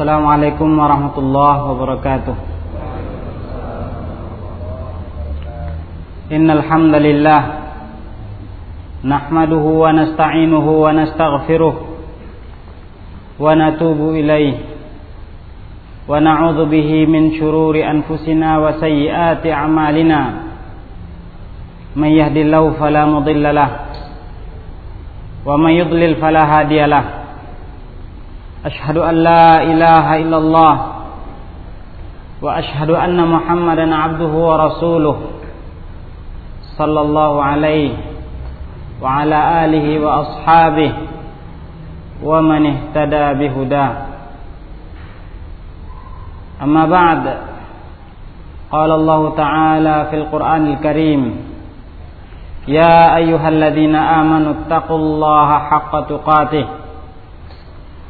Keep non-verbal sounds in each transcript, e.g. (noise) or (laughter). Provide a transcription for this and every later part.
Assalamualaikum warahmatullahi wabarakatuh. Innal hamdalillah nahmaduhu wa nasta'inuhu wa nastaghfiruh wa natubu ilayh wa na'udzu bihi min shururi anfusina wa sayyiati a'malina may yahdihillahu fala mudilla lah wa may yudlil fala hadiyalah أشهد أن لا إله إلا الله وأشهد أن محمدا عبده ورسوله صلى الله عليه وعلى آله وأصحابه ومن اهتدى بهداه. أما بعد قال الله تعالى في القرآن الكريم يا أيها الذين آمنوا اتقوا الله حق تقاته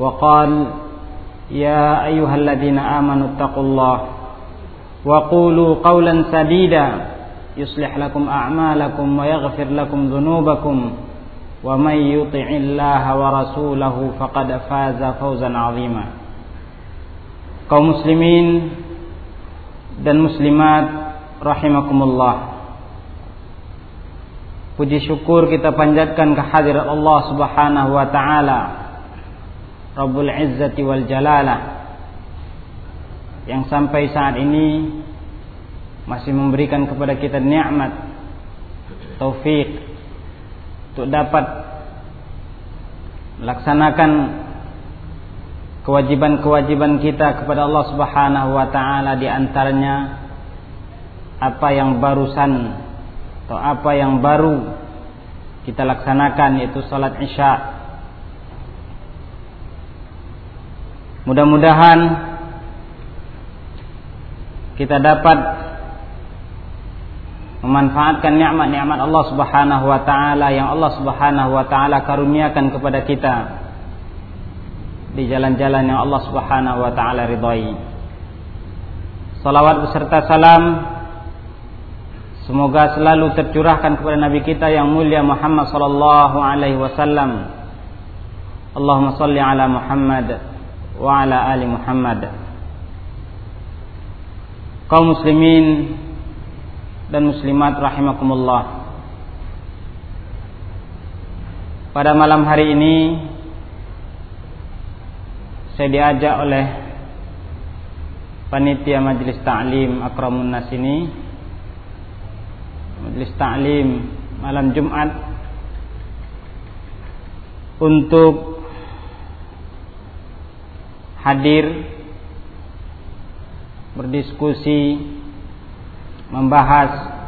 وقال يا أيها الذين آمنوا اتقوا الله وقولوا قولا سديدا يصلح لكم أعمالكم ويغفر لكم ذنوبكم ومن يطع الله ورسوله فقد فاز فوزا عظيما. kaum muslimin dan muslimat rahimakumullah. Puji syukur kita panjatkan kehadirat Allah Subhanahu wa taala. Rabbul Izzati wal Jalalah yang sampai saat ini masih memberikan kepada kita nikmat taufik untuk dapat melaksanakan kewajiban-kewajiban kita kepada Allah Subhanahu wa taala di antaranya apa yang barusan atau apa yang baru kita laksanakan yaitu salat Isya. Mudah-mudahan kita dapat memanfaatkan nikmat-nikmat Allah Subhanahu wa taala yang Allah Subhanahu wa taala karuniakan kepada kita di jalan-jalan yang Allah Subhanahu wa taala ridhai. Salawat beserta salam semoga selalu tercurahkan kepada nabi kita yang mulia Muhammad sallallahu alaihi wasallam. Allahumma salli ala Muhammad wa ala ali Muhammad. Kaum muslimin dan muslimat rahimakumullah. Pada malam hari ini saya diajak oleh panitia majelis ta'lim Akramun Nas ini majelis ta'lim malam Jumat untuk hadir berdiskusi membahas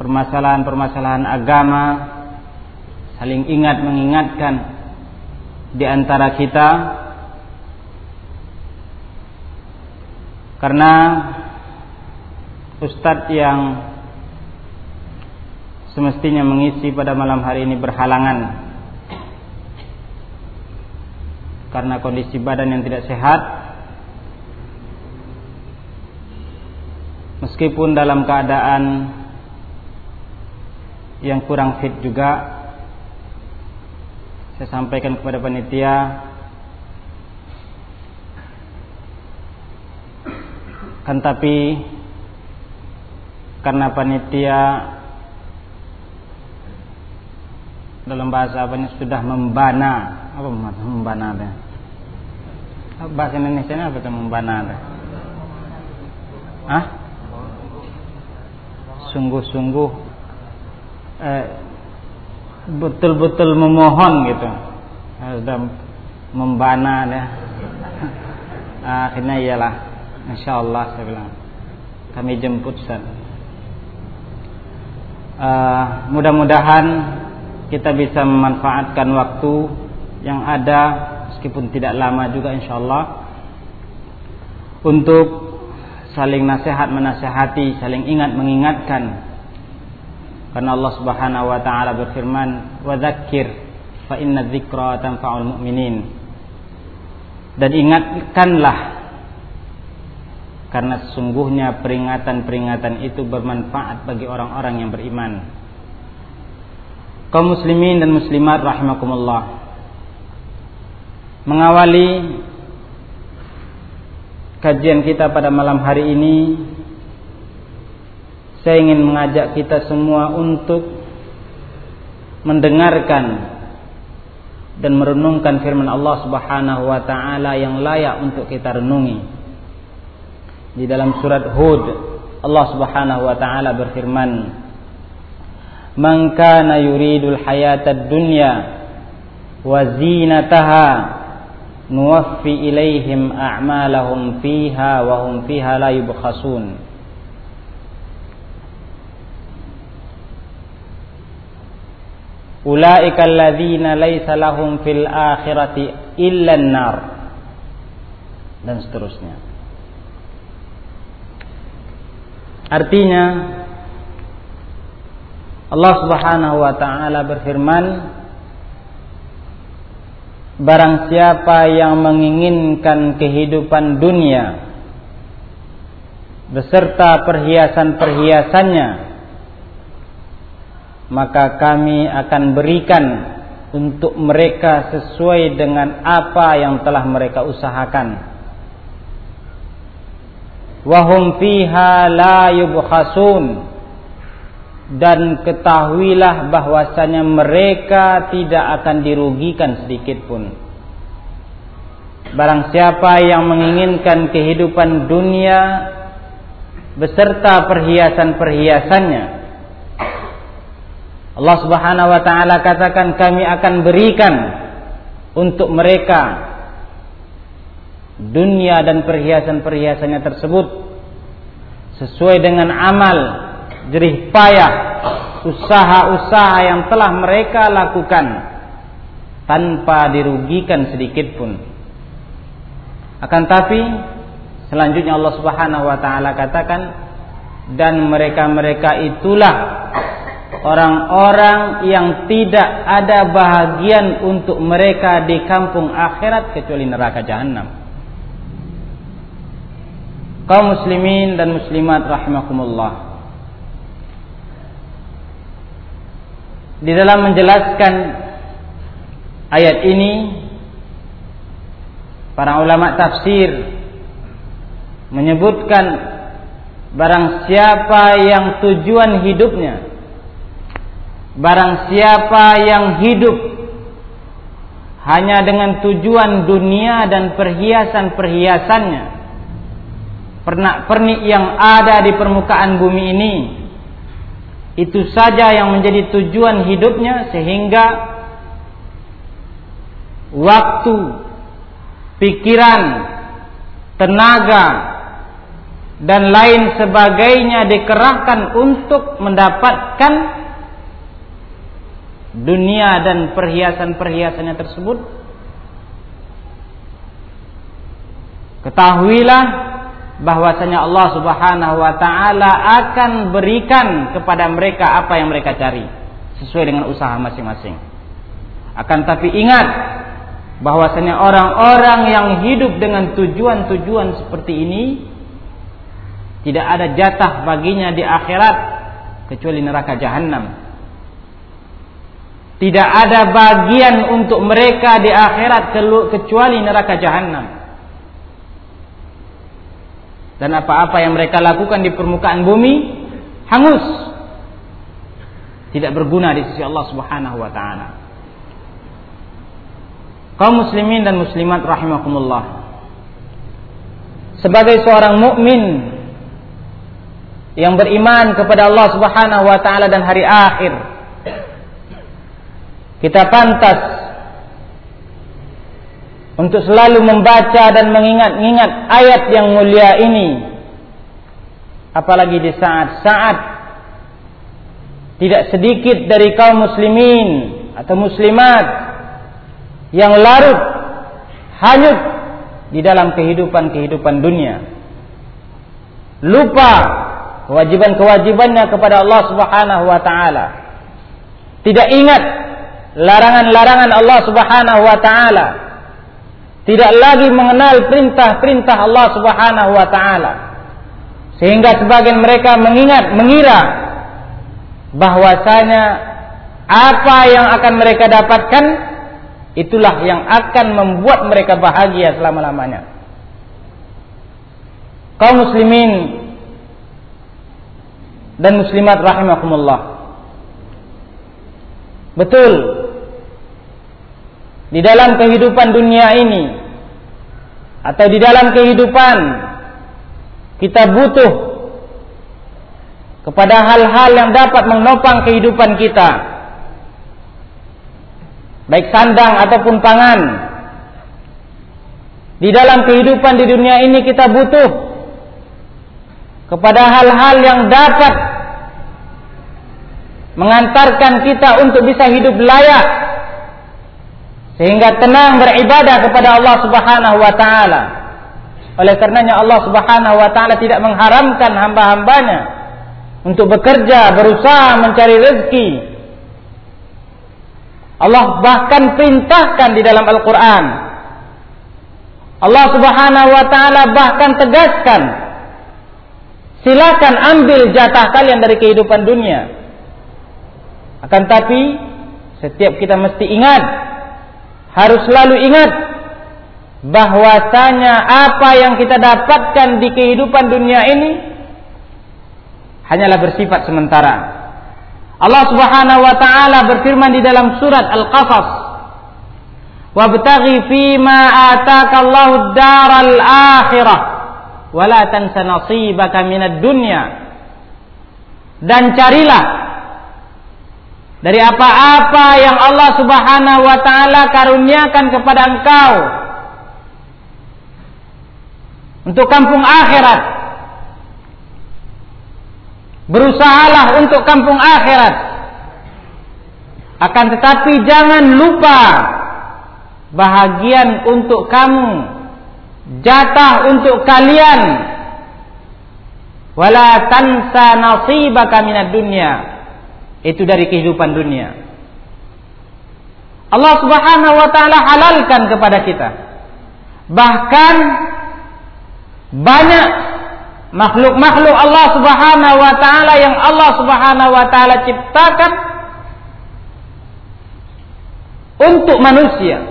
permasalahan-permasalahan agama saling ingat mengingatkan di antara kita. Karena ustadz yang semestinya mengisi pada malam hari ini berhalangan karena kondisi badan yang tidak sehat. Meskipun dalam keadaan yang kurang fit juga saya sampaikan kepada panitia kan tapi karena panitia dalam bahasa apanya sudah membana apa membana deh bahasa Indonesia apa itu membana deh ah sungguh-sungguh eh, betul-betul memohon gitu. Sudah membana ya (laughs) akhirnya iyalah Insya Allah saya bilang. Kami jemput Ustaz. Uh, mudah-mudahan kita bisa memanfaatkan waktu yang ada meskipun tidak lama juga insyaallah untuk saling nasihat menasehati, saling ingat mengingatkan. Karena Allah Subhanahu wa taala berfirman, "Wa dzakir fa inna dzikra tanfa'ul mu'minin." Dan ingatkanlah karena sesungguhnya peringatan-peringatan itu bermanfaat bagi orang-orang yang beriman. Kaum muslimin dan muslimat rahimakumullah. Mengawali kajian kita pada malam hari ini saya ingin mengajak kita semua untuk mendengarkan dan merenungkan firman Allah Subhanahu wa taala yang layak untuk kita renungi. Di dalam surat Hud Allah Subhanahu wa taala berfirman Man kana yuridul hayatad dunya wa zinataha nuwaffi ilaihim a'malahum fiha wa hum fiha la yubkhasun. Ulaika alladzina laisa lahum fil akhirati illa an-nar. Dan seterusnya. Artinya Allah Subhanahu wa taala berfirman Barang siapa yang menginginkan kehidupan dunia beserta perhiasan-perhiasannya maka kami akan berikan untuk mereka sesuai dengan apa yang telah mereka usahakan. Wahum fiha la yubkhasun dan ketahuilah bahwasanya mereka tidak akan dirugikan sedikit pun. Barang siapa yang menginginkan kehidupan dunia beserta perhiasan-perhiasannya Allah Subhanahu wa taala katakan kami akan berikan untuk mereka dunia dan perhiasan-perhiasannya tersebut sesuai dengan amal jerih payah usaha-usaha yang telah mereka lakukan tanpa dirugikan sedikit pun akan tapi selanjutnya Allah Subhanahu wa taala katakan dan mereka-mereka itulah orang-orang yang tidak ada bahagian untuk mereka di kampung akhirat kecuali neraka jahanam kaum muslimin dan muslimat rahimakumullah. Di dalam menjelaskan ayat ini para ulama tafsir menyebutkan barang siapa yang tujuan hidupnya barang siapa yang hidup hanya dengan tujuan dunia dan perhiasan-perhiasannya pernak-pernik yang ada di permukaan bumi ini itu saja yang menjadi tujuan hidupnya sehingga waktu, pikiran, tenaga dan lain sebagainya dikerahkan untuk mendapatkan dunia dan perhiasan-perhiasannya tersebut. Ketahuilah bahwasanya Allah Subhanahu wa taala akan berikan kepada mereka apa yang mereka cari sesuai dengan usaha masing-masing. Akan tapi ingat bahwasanya orang-orang yang hidup dengan tujuan-tujuan seperti ini tidak ada jatah baginya di akhirat kecuali neraka jahanam. Tidak ada bagian untuk mereka di akhirat kecuali neraka jahanam dan apa-apa yang mereka lakukan di permukaan bumi hangus tidak berguna di sisi Allah Subhanahu wa taala. Kaum muslimin dan muslimat rahimakumullah. Sebagai seorang mukmin yang beriman kepada Allah Subhanahu wa taala dan hari akhir, kita pantas untuk selalu membaca dan mengingat-ingat ayat yang mulia ini apalagi di saat-saat tidak sedikit dari kaum muslimin atau muslimat yang larut hanyut di dalam kehidupan-kehidupan dunia. Lupa kewajiban-kewajibannya kepada Allah Subhanahu wa taala. Tidak ingat larangan-larangan Allah Subhanahu wa taala. Tidak lagi mengenal perintah-perintah Allah Subhanahu wa taala. Sehingga sebagian mereka mengingat, mengira bahwasanya apa yang akan mereka dapatkan itulah yang akan membuat mereka bahagia selama-lamanya. Kaum muslimin dan muslimat rahimakumullah. Betul. Di dalam kehidupan dunia ini atau di dalam kehidupan kita butuh kepada hal-hal yang dapat menopang kehidupan kita. Baik sandang ataupun pangan. Di dalam kehidupan di dunia ini kita butuh kepada hal-hal yang dapat mengantarkan kita untuk bisa hidup layak sehingga tenang beribadah kepada Allah Subhanahu wa taala. Oleh karenanya Allah Subhanahu wa taala tidak mengharamkan hamba-hambanya untuk bekerja, berusaha mencari rezeki. Allah bahkan perintahkan di dalam Al-Qur'an. Allah Subhanahu wa taala bahkan tegaskan, silakan ambil jatah kalian dari kehidupan dunia. Akan tapi setiap kita mesti ingat, harus selalu ingat bahwasanya apa yang kita dapatkan di kehidupan dunia ini hanyalah bersifat sementara. Allah Subhanahu wa taala berfirman di dalam surat Al-Qasas, "Wabtaghi fima ataka Allahu ad-daral akhirah wa la tansa nasibaka minad dunya." Dan carilah dari apa-apa yang Allah Subhanahu wa taala karuniakan kepada engkau untuk kampung akhirat. Berusahalah untuk kampung akhirat. Akan tetapi jangan lupa bahagian untuk kamu, jatah untuk kalian. Wala tansa nasibaka minad dunya. Itu dari kehidupan dunia. Allah Subhanahu wa taala halalkan kepada kita. Bahkan banyak makhluk-makhluk Allah Subhanahu wa taala yang Allah Subhanahu wa taala ciptakan untuk manusia.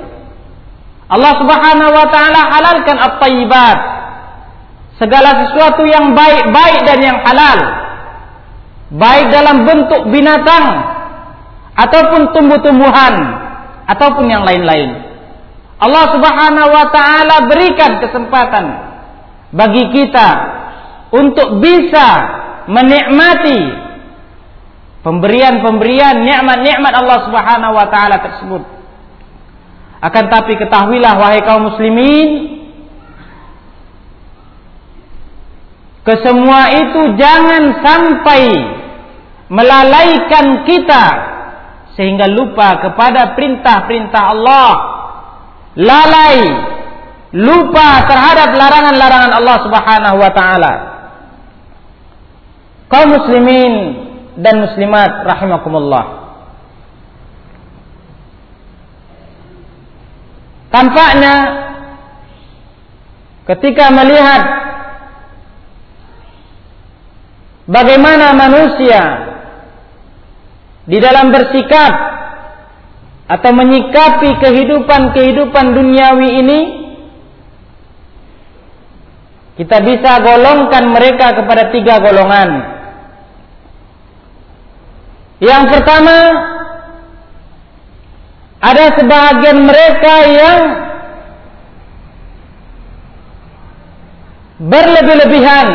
Allah Subhanahu wa taala halalkan at-thayyibat. Segala sesuatu yang baik-baik dan yang halal. Baik dalam bentuk binatang ataupun tumbuh-tumbuhan ataupun yang lain-lain. Allah Subhanahu wa taala berikan kesempatan bagi kita untuk bisa menikmati pemberian-pemberian nikmat-nikmat Allah Subhanahu wa taala tersebut. Akan tapi ketahuilah wahai kaum muslimin kesemua itu jangan sampai melalaikan kita sehingga lupa kepada perintah-perintah Allah. Lalai lupa terhadap larangan-larangan Allah Subhanahu wa taala. Kaum muslimin dan muslimat rahimakumullah. Tampaknya ketika melihat bagaimana manusia di dalam bersikap atau menyikapi kehidupan-kehidupan duniawi ini kita bisa golongkan mereka kepada tiga golongan. Yang pertama, ada sebagian mereka yang berlebih-lebihan,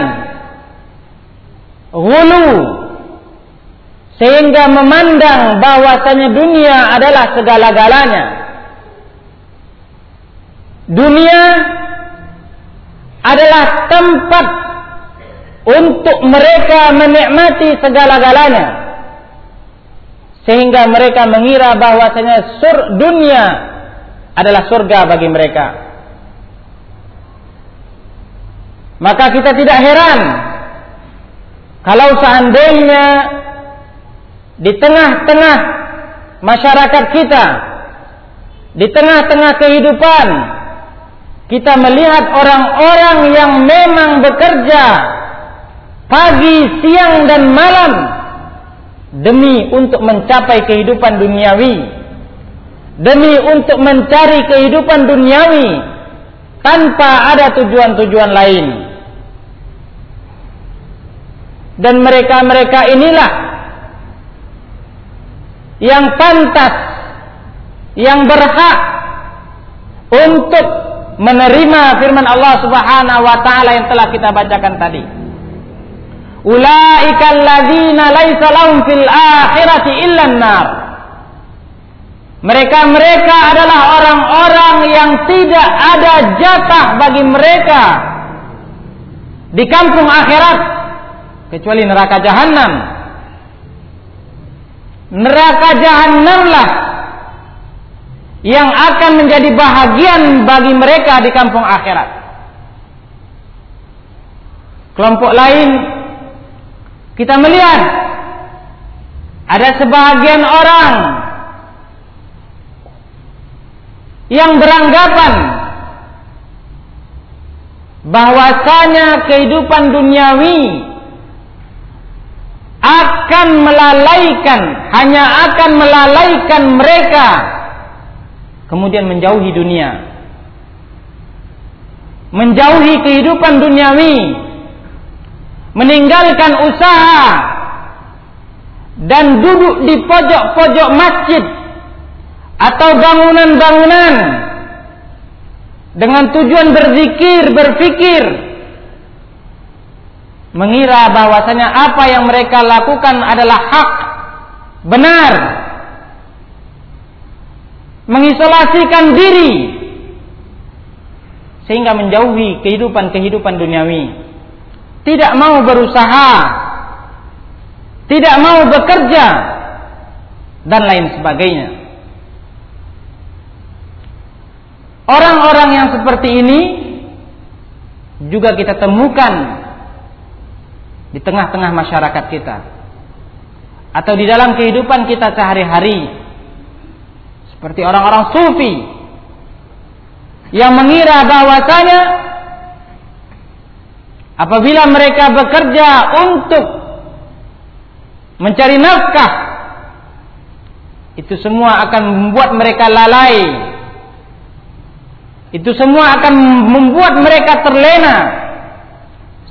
hulu, sehingga memandang bahwasanya dunia adalah segala-galanya. Dunia adalah tempat untuk mereka menikmati segala-galanya. Sehingga mereka mengira bahwasanya sur dunia adalah surga bagi mereka. Maka kita tidak heran kalau seandainya di tengah-tengah masyarakat kita, di tengah-tengah kehidupan, kita melihat orang-orang yang memang bekerja pagi, siang, dan malam demi untuk mencapai kehidupan duniawi, demi untuk mencari kehidupan duniawi tanpa ada tujuan-tujuan lain. Dan mereka-mereka inilah yang pantas, yang berhak untuk menerima firman Allah Subhanahu wa taala yang telah kita bacakan tadi. Ulaika alladzina laisa lahum fil akhirati illa nar. Mereka-mereka adalah orang-orang yang tidak ada jatah bagi mereka di kampung akhirat kecuali neraka jahanam. Neraka jahanamlah yang akan menjadi bahagian bagi mereka di kampung akhirat. Kelompok lain kita melihat ada sebahagian orang yang beranggapan bahwasanya kehidupan duniawi akan melalaikan hanya akan melalaikan mereka kemudian menjauhi dunia. Menjauhi kehidupan duniawi. Meninggalkan usaha. Dan duduk di pojok-pojok masjid atau bangunan-bangunan dengan tujuan berzikir, berfikir mengira bahwasanya apa yang mereka lakukan adalah hak benar mengisolasikan diri sehingga menjauhi kehidupan-kehidupan duniawi. Tidak mau berusaha, tidak mau bekerja dan lain sebagainya. Orang-orang yang seperti ini juga kita temukan di tengah-tengah masyarakat kita. Atau di dalam kehidupan kita sehari-hari. Seperti orang-orang sufi. Yang mengira bahwasanya apabila mereka bekerja untuk mencari nafkah itu semua akan membuat mereka lalai. Itu semua akan membuat mereka terlena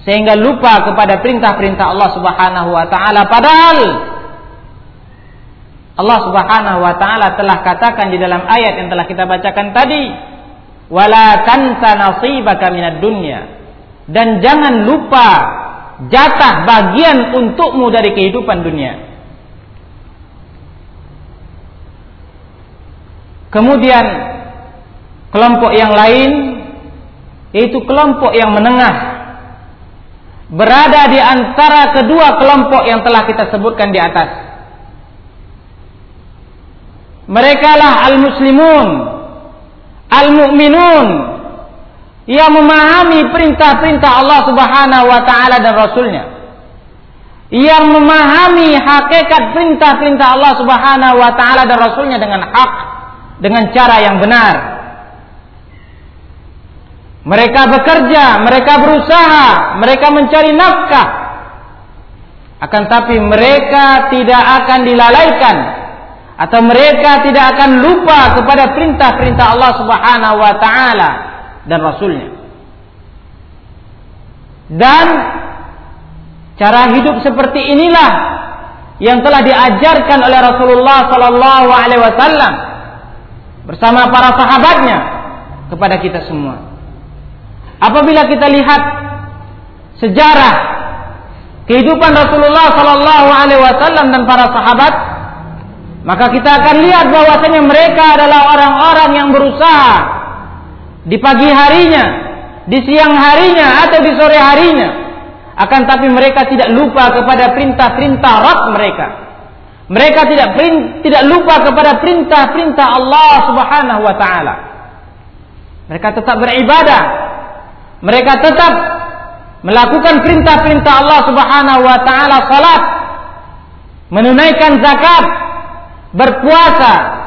sehingga lupa kepada perintah-perintah Allah Subhanahu wa taala padahal Allah Subhanahu wa taala telah katakan di dalam ayat yang telah kita bacakan tadi, "Wala tansa nasibaka minad dunya." Dan jangan lupa jatah bagian untukmu dari kehidupan dunia. Kemudian kelompok yang lain yaitu kelompok yang menengah berada di antara kedua kelompok yang telah kita sebutkan di atas. Mereka lah al-muslimun, al-mu'minun yang memahami perintah-perintah Allah Subhanahu wa taala dan rasulnya. Yang memahami hakikat perintah-perintah Allah Subhanahu wa taala dan rasulnya dengan hak, dengan cara yang benar. Mereka bekerja, mereka berusaha, mereka mencari nafkah. Akan tapi mereka tidak akan dilalaikan atau mereka tidak akan lupa kepada perintah-perintah Allah Subhanahu wa taala dan rasulnya. Dan cara hidup seperti inilah yang telah diajarkan oleh Rasulullah sallallahu alaihi wasallam bersama para sahabatnya kepada kita semua. Apabila kita lihat sejarah kehidupan Rasulullah sallallahu alaihi wasallam dan para sahabat maka kita akan lihat bahwasanya mereka adalah orang-orang yang berusaha di pagi harinya, di siang harinya atau di sore harinya. Akan tapi mereka tidak lupa kepada perintah-perintah Rabb mereka. Mereka tidak tidak lupa kepada perintah-perintah Allah Subhanahu wa taala. Mereka tetap beribadah. Mereka tetap melakukan perintah-perintah Allah Subhanahu wa taala salat, menunaikan zakat, berpuasa,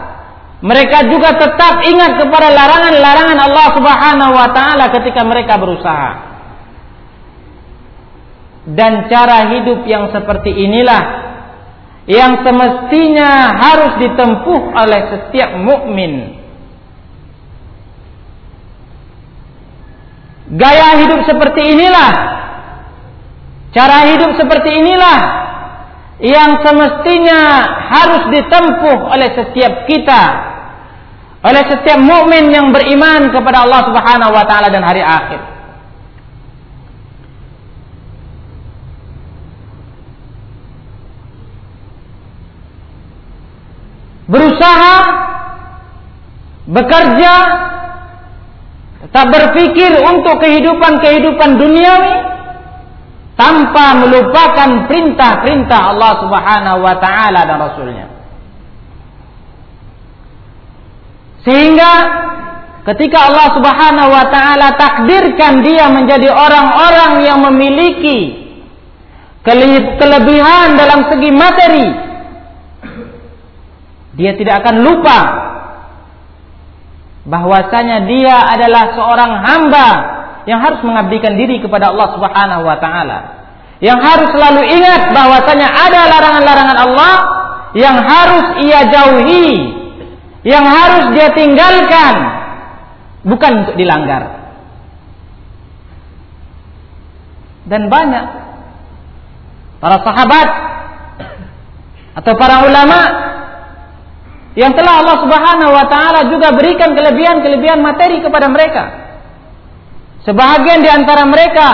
mereka juga tetap ingat kepada larangan-larangan Allah Subhanahu wa taala ketika mereka berusaha. Dan cara hidup yang seperti inilah yang semestinya harus ditempuh oleh setiap mukmin. Gaya hidup seperti inilah, cara hidup seperti inilah yang semestinya harus ditempuh oleh setiap kita, oleh setiap mukmin yang beriman kepada Allah Subhanahu wa taala dan hari akhir. berusaha, bekerja, tetap berpikir untuk kehidupan-kehidupan duniawi tanpa melupakan perintah-perintah Allah Subhanahu wa taala dan rasulnya. Sehingga ketika Allah Subhanahu wa taala takdirkan dia menjadi orang-orang yang memiliki kelebihan dalam segi materi dia tidak akan lupa bahwasanya dia adalah seorang hamba yang harus mengabdikan diri kepada Allah Subhanahu wa taala. Yang harus selalu ingat bahwasanya ada larangan-larangan Allah yang harus ia jauhi, yang harus dia tinggalkan bukan untuk dilanggar. Dan banyak para sahabat atau para ulama yang telah Allah Subhanahu wa taala juga berikan kelebihan-kelebihan materi kepada mereka. Sebahagian di antara mereka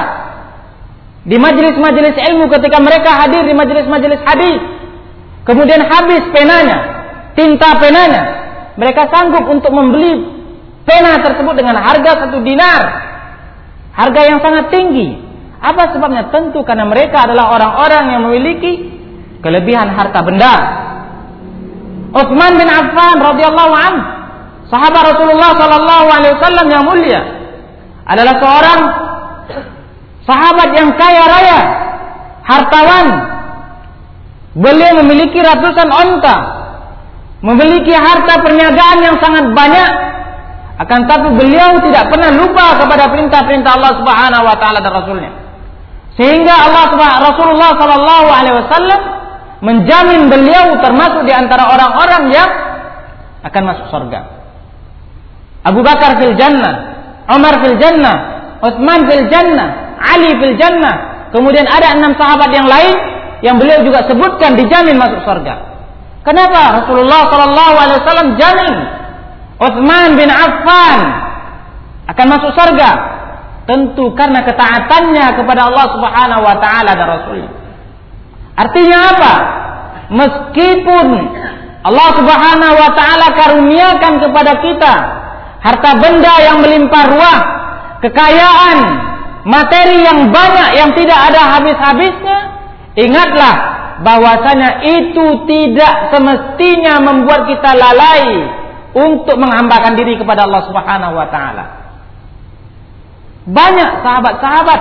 di majelis-majelis ilmu ketika mereka hadir di majelis-majelis hadis, kemudian habis penanya, tinta penanya, mereka sanggup untuk membeli pena tersebut dengan harga satu dinar, harga yang sangat tinggi. Apa sebabnya? Tentu karena mereka adalah orang-orang yang memiliki kelebihan harta benda, Utsman bin Affan radhiyallahu an, sahabat Rasulullah sallallahu alaihi wasallam yang mulia, adalah seorang sahabat yang kaya raya, hartawan. Beliau memiliki ratusan onta, memiliki harta perniagaan yang sangat banyak. Akan tapi beliau tidak pernah lupa kepada perintah-perintah Allah Subhanahu wa taala dan Rasulnya. Sehingga Allah Rasulullah sallallahu alaihi wasallam menjamin beliau termasuk di antara orang-orang yang akan masuk surga. Abu Bakar fil jannah, Umar fil jannah, Utsman fil jannah, Ali fil jannah. Kemudian ada enam sahabat yang lain yang beliau juga sebutkan dijamin masuk surga. Kenapa Rasulullah Shallallahu Alaihi Wasallam jamin Utsman bin Affan akan masuk surga? Tentu karena ketaatannya kepada Allah Subhanahu Wa Taala dan Rasulnya. Artinya apa? Meskipun Allah Subhanahu wa taala karuniakan kepada kita harta benda yang melimpah ruah, kekayaan, materi yang banyak yang tidak ada habis-habisnya, ingatlah bahwasanya itu tidak semestinya membuat kita lalai untuk menghambakan diri kepada Allah Subhanahu wa taala. Banyak sahabat-sahabat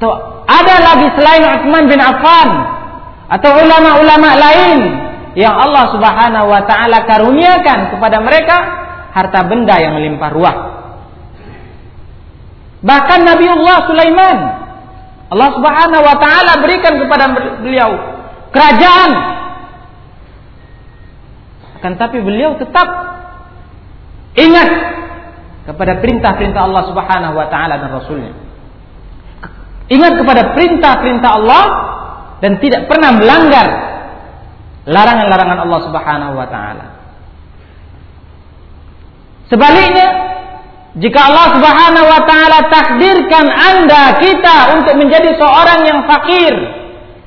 atau ada lagi selain Utsman bin Affan atau ulama-ulama lain yang Allah Subhanahu wa taala karuniakan kepada mereka harta benda yang melimpah ruah. Bahkan Nabiullah Sulaiman Allah Subhanahu wa taala berikan kepada beliau kerajaan. Akan tapi beliau tetap ingat kepada perintah-perintah Allah Subhanahu wa taala dan rasulnya. Ingat kepada perintah-perintah Allah dan tidak pernah melanggar larangan-larangan Allah Subhanahu wa taala. Sebaliknya, jika Allah Subhanahu wa taala takdirkan Anda kita untuk menjadi seorang yang fakir,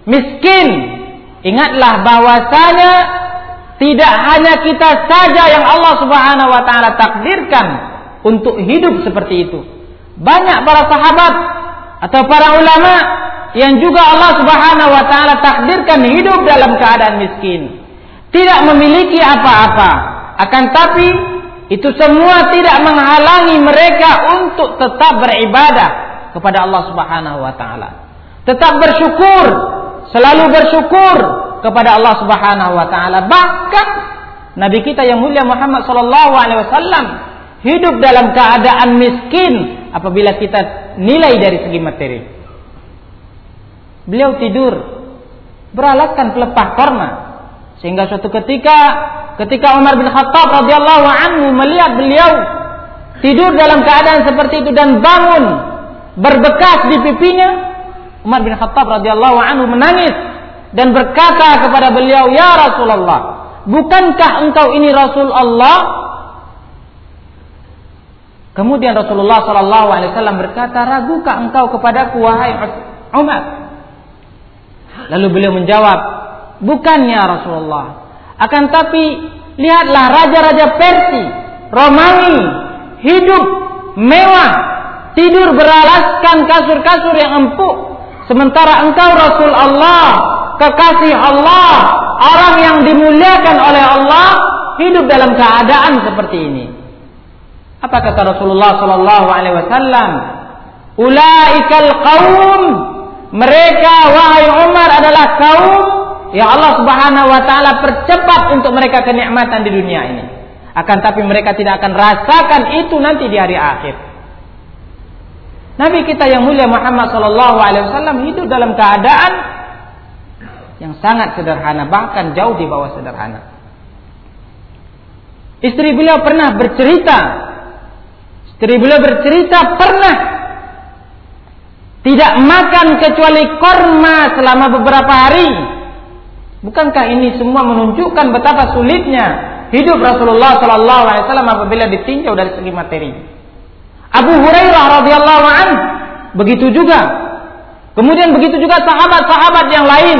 miskin, ingatlah bahwasanya tidak hanya kita saja yang Allah Subhanahu wa taala takdirkan untuk hidup seperti itu. Banyak para sahabat atau para ulama yang juga Allah Subhanahu wa taala takdirkan hidup dalam keadaan miskin, tidak memiliki apa-apa, akan tapi itu semua tidak menghalangi mereka untuk tetap beribadah, kepada Allah Subhanahu wa taala. Tetap bersyukur, selalu bersyukur kepada Allah Subhanahu wa taala. Bahkan Nabi kita yang mulia Muhammad sallallahu alaihi wasallam hidup dalam keadaan miskin apabila kita nilai dari segi materi. Beliau tidur. Beralaskan pelepah korma sehingga suatu ketika ketika Umar bin Khattab radhiyallahu anhu melihat beliau tidur dalam keadaan seperti itu dan bangun berbekas di pipinya Umar bin Khattab radhiyallahu anhu menangis dan berkata kepada beliau ya Rasulullah bukankah engkau ini Rasul Allah Kemudian Rasulullah Sallallahu Alaihi Wasallam berkata, ragukah engkau kepadaku wahai Umar? Lalu beliau menjawab, bukannya Rasulullah. Akan tapi lihatlah raja-raja Persia, Romawi, hidup mewah, tidur beralaskan kasur-kasur yang empuk. Sementara engkau Rasul Allah, kekasih Allah, orang yang dimuliakan oleh Allah, hidup dalam keadaan seperti ini. Apa kata Rasulullah sallallahu alaihi wasallam? Ulaikal qaum mereka wahai Umar adalah kaum yang Allah Subhanahu wa taala percepat untuk mereka kenikmatan di dunia ini. Akan tapi mereka tidak akan rasakan itu nanti di hari akhir. Nabi kita yang mulia Muhammad sallallahu alaihi wasallam hidup dalam keadaan yang sangat sederhana, bahkan jauh di bawah sederhana. Istri beliau pernah bercerita Istri beliau bercerita pernah tidak makan kecuali korma selama beberapa hari. Bukankah ini semua menunjukkan betapa sulitnya hidup Rasulullah Sallallahu Alaihi Wasallam apabila ditinjau dari segi materi? Abu Hurairah radhiyallahu an begitu juga. Kemudian begitu juga sahabat-sahabat yang lain.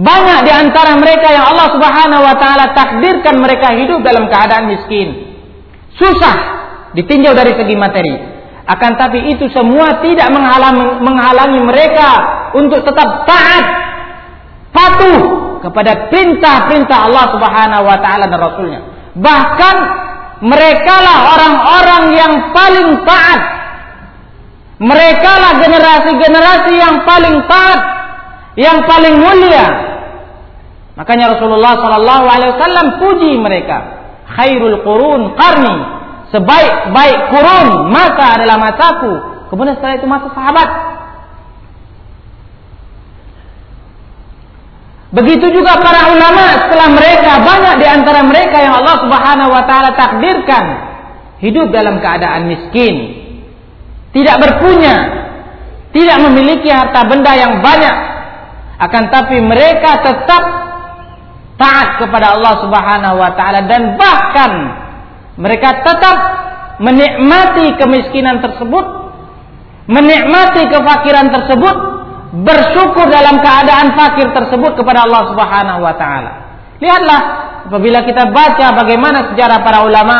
Banyak di antara mereka yang Allah Subhanahu wa taala takdirkan mereka hidup dalam keadaan miskin. Susah ditinjau dari segi materi. Akan tapi itu semua tidak menghalangi, menghalangi mereka untuk tetap taat, patuh kepada perintah-perintah Allah Subhanahu wa taala dan Rasulnya. Bahkan mereka lah orang-orang yang paling taat. Mereka lah generasi-generasi yang paling taat, yang paling mulia. Makanya Rasulullah Sallallahu Alaihi Wasallam puji mereka. Khairul Qurun Qarni Sebaik-baik kurun masa adalah masaku. Kemudian setelah itu masa sahabat. Begitu juga para ulama setelah mereka banyak di antara mereka yang Allah Subhanahu wa taala takdirkan hidup dalam keadaan miskin, tidak berpunya, tidak memiliki harta benda yang banyak, akan tapi mereka tetap taat kepada Allah Subhanahu wa taala dan bahkan mereka tetap menikmati kemiskinan tersebut, menikmati kefakiran tersebut, bersyukur dalam keadaan fakir tersebut kepada Allah Subhanahu wa taala. Lihatlah apabila kita baca bagaimana sejarah para ulama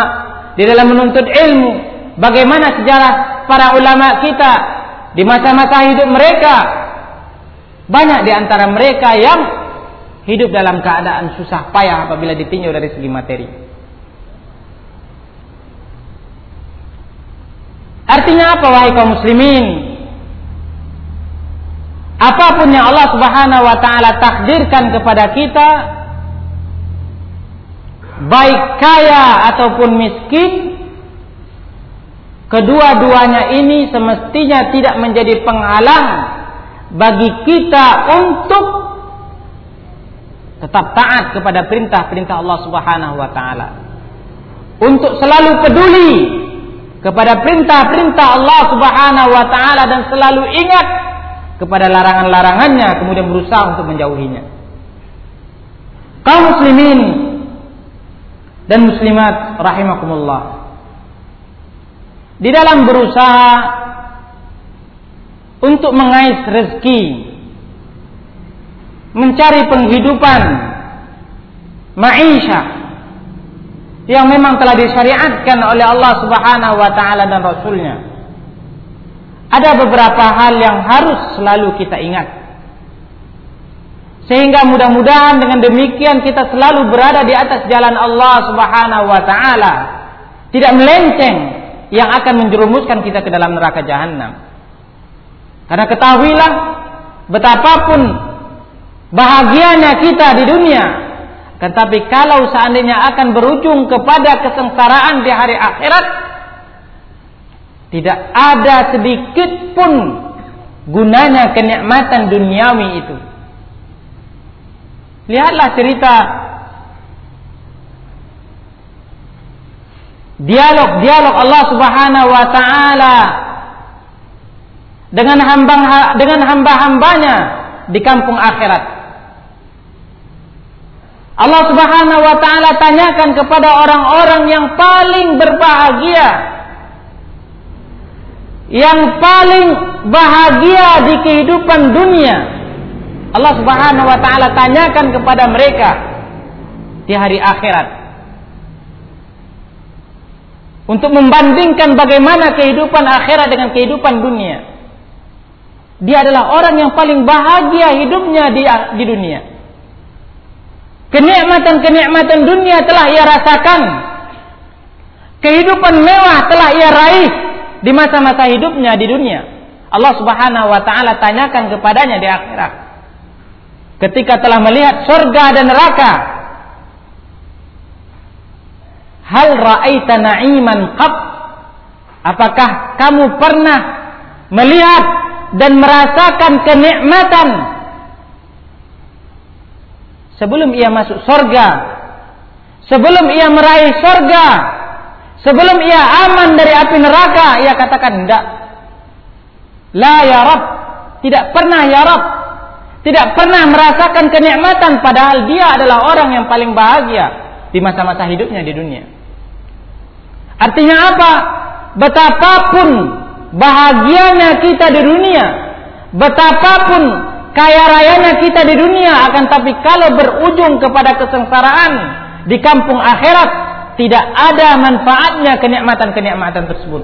di dalam menuntut ilmu, bagaimana sejarah para ulama kita di masa-masa hidup mereka. Banyak di antara mereka yang hidup dalam keadaan susah payah apabila ditinjau dari segi materi. Artinya apa wahai kaum muslimin? Apa pun yang Allah Subhanahu wa taala takdirkan kepada kita baik kaya ataupun miskin kedua-duanya ini semestinya tidak menjadi penghalang bagi kita untuk tetap taat kepada perintah-perintah Allah Subhanahu wa taala. Untuk selalu peduli kepada perintah-perintah Allah Subhanahu wa taala dan selalu ingat kepada larangan-larangannya kemudian berusaha untuk menjauhinya. Kaum muslimin dan muslimat rahimakumullah. Di dalam berusaha untuk mengais rezeki, mencari penghidupan, maisha yang memang telah disyariatkan oleh Allah Subhanahu wa taala dan rasulnya. Ada beberapa hal yang harus selalu kita ingat. Sehingga mudah-mudahan dengan demikian kita selalu berada di atas jalan Allah Subhanahu wa taala. Tidak melenceng yang akan menjerumuskan kita ke dalam neraka jahanam. Karena ketahuilah betapapun bahagianya kita di dunia, tetapi kalau seandainya akan berujung kepada kesengsaraan di hari akhirat, tidak ada sedikit pun gunanya kenikmatan duniawi itu. Lihatlah cerita dialog-dialog Allah Subhanahu wa taala dengan hamba dengan hamba-hambanya di kampung akhirat. Allah Subhanahu wa taala tanyakan kepada orang-orang yang paling berbahagia yang paling bahagia di kehidupan dunia. Allah Subhanahu wa taala tanyakan kepada mereka di hari akhirat untuk membandingkan bagaimana kehidupan akhirat dengan kehidupan dunia. Dia adalah orang yang paling bahagia hidupnya di, di dunia. Kenikmatan-kenikmatan dunia telah ia rasakan. Kehidupan mewah telah ia raih di masa-masa hidupnya di dunia. Allah Subhanahu wa taala tanyakan kepadanya di akhirat. Ketika telah melihat surga dan neraka, Hal ra'aita na'iman qab? Apakah kamu pernah melihat dan merasakan kenikmatan sebelum ia masuk surga? Sebelum ia meraih surga? Sebelum ia aman dari api neraka? Ia katakan tidak. La ya Rabb. Tidak pernah ya Rabb. Tidak pernah merasakan kenikmatan padahal dia adalah orang yang paling bahagia di masa-masa hidupnya di dunia. Artinya apa? Betapapun bahagianya kita di dunia, betapapun kaya rayanya kita di dunia, akan tapi kalau berujung kepada kesengsaraan di kampung akhirat, tidak ada manfaatnya kenikmatan-kenikmatan tersebut.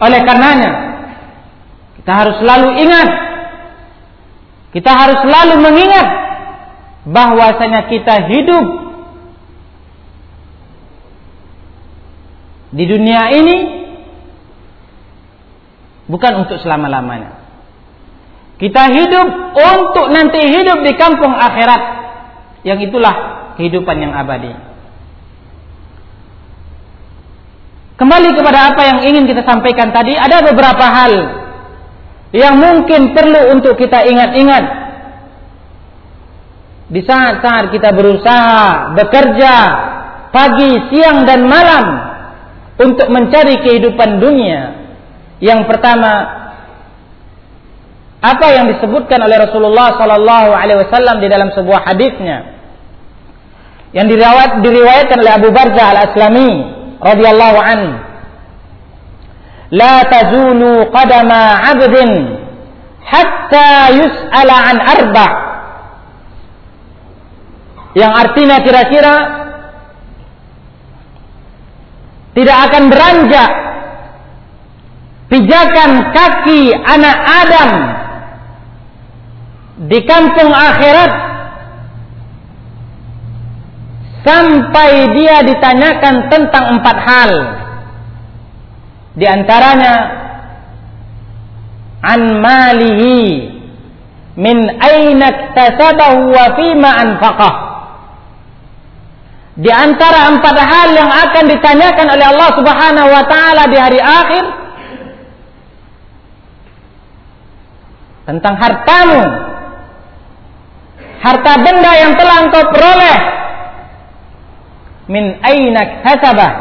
Oleh karenanya, kita harus selalu ingat, kita harus selalu mengingat bahwasanya kita hidup di dunia ini bukan untuk selama-lamanya. Kita hidup untuk nanti hidup di kampung akhirat yang itulah kehidupan yang abadi. Kembali kepada apa yang ingin kita sampaikan tadi, ada beberapa hal yang mungkin perlu untuk kita ingat-ingat di saat-saat kita berusaha bekerja pagi, siang dan malam untuk mencari kehidupan dunia. Yang pertama, apa yang disebutkan oleh Rasulullah sallallahu alaihi wasallam di dalam sebuah hadisnya? Yang diriwayat, diriwayatkan oleh Abu Barza Al-Aslami radhiyallahu an la tazulu qadama 'abdin hatta yus'ala an arba' yang artinya kira-kira tidak akan beranjak pijakan kaki anak Adam di kampung akhirat sampai dia ditanyakan tentang empat hal di antaranya an malihi min aina iktasabahu wa fima anfaqah di antara empat hal yang akan ditanyakan oleh Allah Subhanahu wa taala di hari akhir tentang hartamu. Harta benda yang telah engkau peroleh min aina kasabah?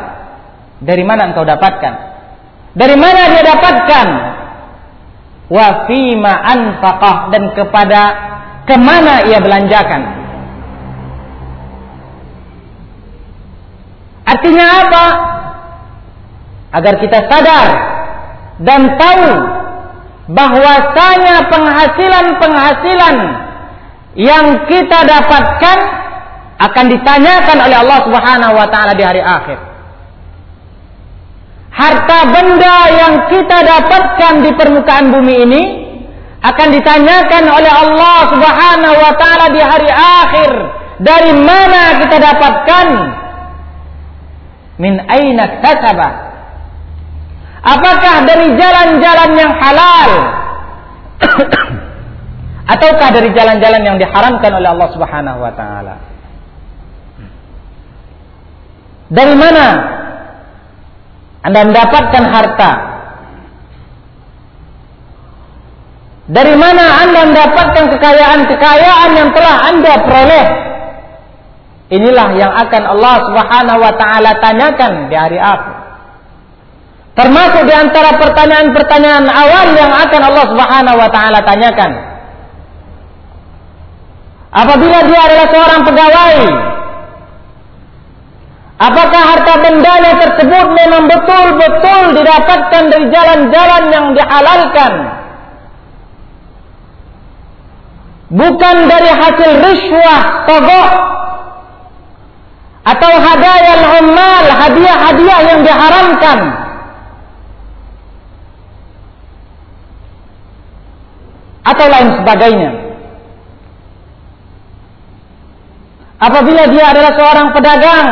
Dari mana engkau dapatkan? Dari mana dia dapatkan? Wa fima anfaqah dan kepada ke mana ia belanjakan? Artinya apa? Agar kita sadar dan tahu bahwasanya penghasilan-penghasilan yang kita dapatkan akan ditanyakan oleh Allah Subhanahu wa taala di hari akhir. Harta benda yang kita dapatkan di permukaan bumi ini akan ditanyakan oleh Allah Subhanahu wa taala di hari akhir. Dari mana kita dapatkan? Min aina kasaba? Apakah dari jalan-jalan yang halal (coughs) Ataukah dari jalan-jalan yang diharamkan oleh Allah Subhanahu wa taala? Dari mana Anda mendapatkan harta? Dari mana Anda mendapatkan kekayaan-kekayaan yang telah Anda peroleh? Inilah yang akan Allah Subhanahu wa taala tanyakan di hari akhir. Termasuk di antara pertanyaan-pertanyaan awal yang akan Allah Subhanahu wa taala tanyakan. Apabila dia adalah seorang pegawai, apakah harta bendanya tersebut memang betul-betul didapatkan dari jalan-jalan yang dihalalkan? Bukan dari hasil riswah, togok, atau hadiah ummal, hadiah-hadiah yang diharamkan. Atau lain sebagainya. Apabila dia adalah seorang pedagang,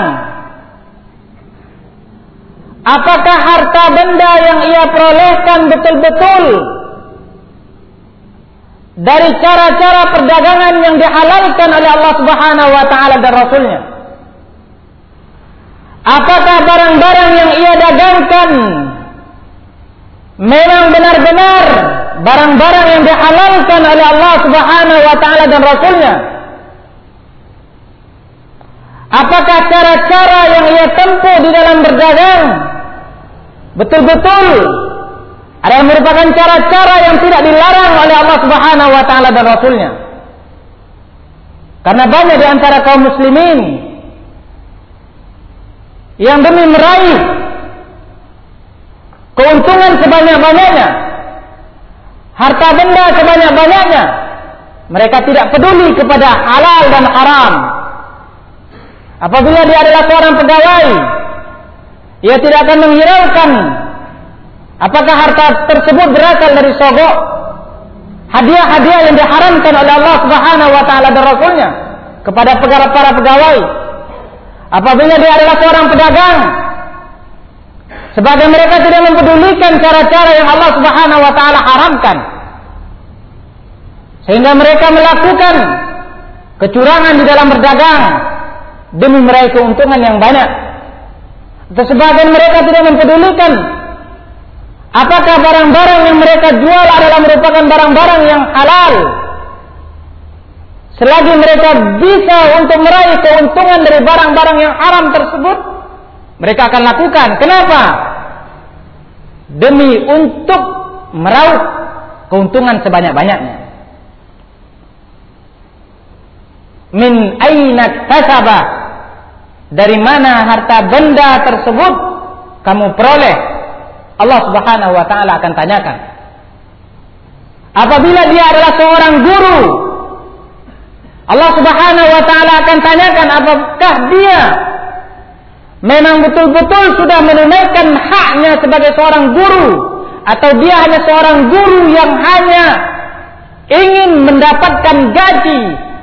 apakah harta benda yang ia perolehkan betul-betul dari cara-cara perdagangan yang dihalalkan oleh Allah Subhanahu wa taala dan Rasulnya? Apakah barang-barang yang ia dagangkan memang benar-benar barang-barang yang dihalalkan oleh Allah Subhanahu wa taala dan Rasulnya? Apakah cara-cara yang ia tempuh di dalam berdagang betul-betul adalah merupakan cara-cara yang tidak dilarang oleh Allah Subhanahu wa taala dan Rasulnya? Karena banyak di antara kaum muslimin yang demi meraih keuntungan sebanyak-banyaknya, harta benda sebanyak-banyaknya, mereka tidak peduli kepada halal dan haram. Apabila dia adalah seorang pegawai, ia tidak akan menghiraukan apakah harta tersebut berasal dari sogok, hadiah-hadiah yang diharamkan oleh Allah Subhanahu wa taala dan Rasulnya kepada para pegawai Apabila dia adalah seorang pedagang, sebagai mereka tidak mempedulikan cara-cara yang Allah Subhanahu wa taala haramkan. Sehingga mereka melakukan kecurangan di dalam berdagang demi meraih keuntungan yang banyak. Atau sebagian mereka tidak mempedulikan apakah barang-barang yang mereka jual adalah merupakan barang-barang yang halal Selagi mereka bisa untuk meraih keuntungan dari barang-barang yang haram tersebut, mereka akan lakukan. Kenapa? Demi untuk meraup keuntungan sebanyak-banyaknya. Min aina tasaba? Dari mana harta benda tersebut kamu peroleh? Allah Subhanahu wa taala akan tanyakan. Apabila dia adalah seorang guru Allah Subhanahu wa taala akan tanyakan apakah dia memang betul-betul sudah menunaikan haknya sebagai seorang guru atau dia hanya seorang guru yang hanya ingin mendapatkan gaji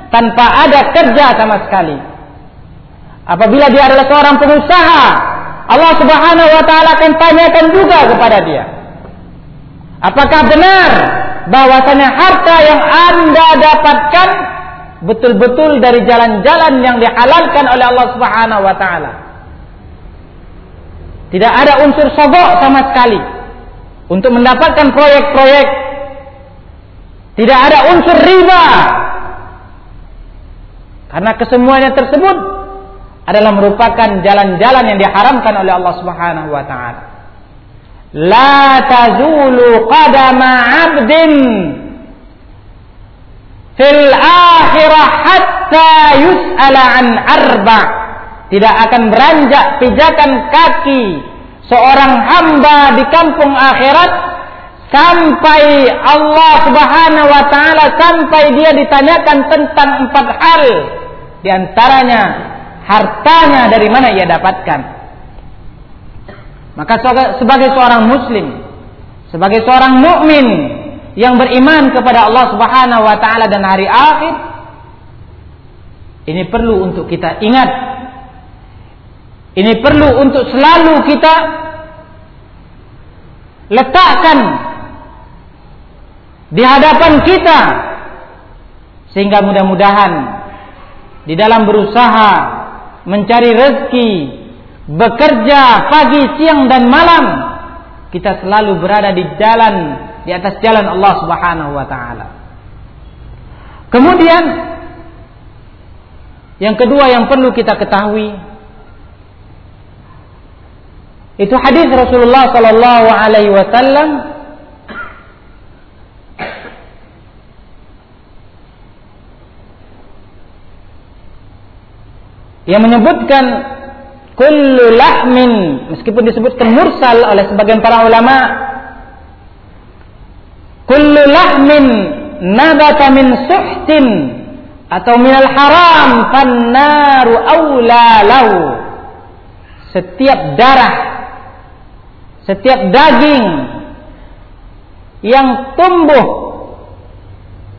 tanpa ada kerja sama sekali. Apabila dia adalah seorang pengusaha, Allah Subhanahu wa taala akan tanyakan juga kepada dia. Apakah benar bahwasanya harta yang Anda dapatkan betul-betul dari jalan-jalan yang dihalalkan oleh Allah Subhanahu wa taala. Tidak ada unsur sogok sama sekali untuk mendapatkan proyek-proyek. Tidak ada unsur riba. Karena kesemuanya tersebut adalah merupakan jalan-jalan yang diharamkan oleh Allah Subhanahu wa taala. La tazulu qadama 'abdin fil akhirah hatta yus'ala an arba tidak akan beranjak pijakan kaki seorang hamba di kampung akhirat sampai Allah Subhanahu wa taala sampai dia ditanyakan tentang empat hal di antaranya hartanya dari mana ia dapatkan? Maka sebagai seorang muslim sebagai seorang mukmin yang beriman kepada Allah Subhanahu wa taala dan hari akhir ini perlu untuk kita ingat. Ini perlu untuk selalu kita letakkan di hadapan kita sehingga mudah-mudahan di dalam berusaha mencari rezeki, bekerja pagi, siang dan malam, kita selalu berada di jalan di atas jalan Allah Subhanahu wa taala. Kemudian yang kedua yang perlu kita ketahui itu hadis Rasulullah sallallahu alaihi wasallam yang menyebutkan kullu lahmin meskipun disebutkan mursal oleh sebagian para ulama kullu lahmin nabata min suhtin atau minal haram fannaru awla lahu. Setiap darah setiap daging yang tumbuh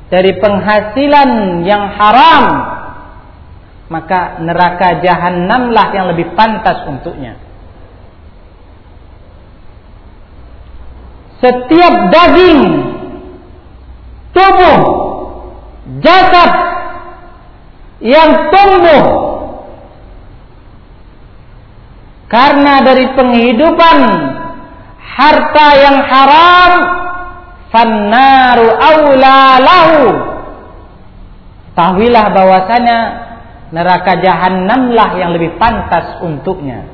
dari penghasilan yang haram maka neraka jahanamlah yang lebih pantas untuknya. Setiap daging tubuh jasad yang tumbuh karena dari penghidupan harta yang haram fannaru aula lahu. Tahuilah bahwasanya neraka jahanamlah yang lebih pantas untuknya.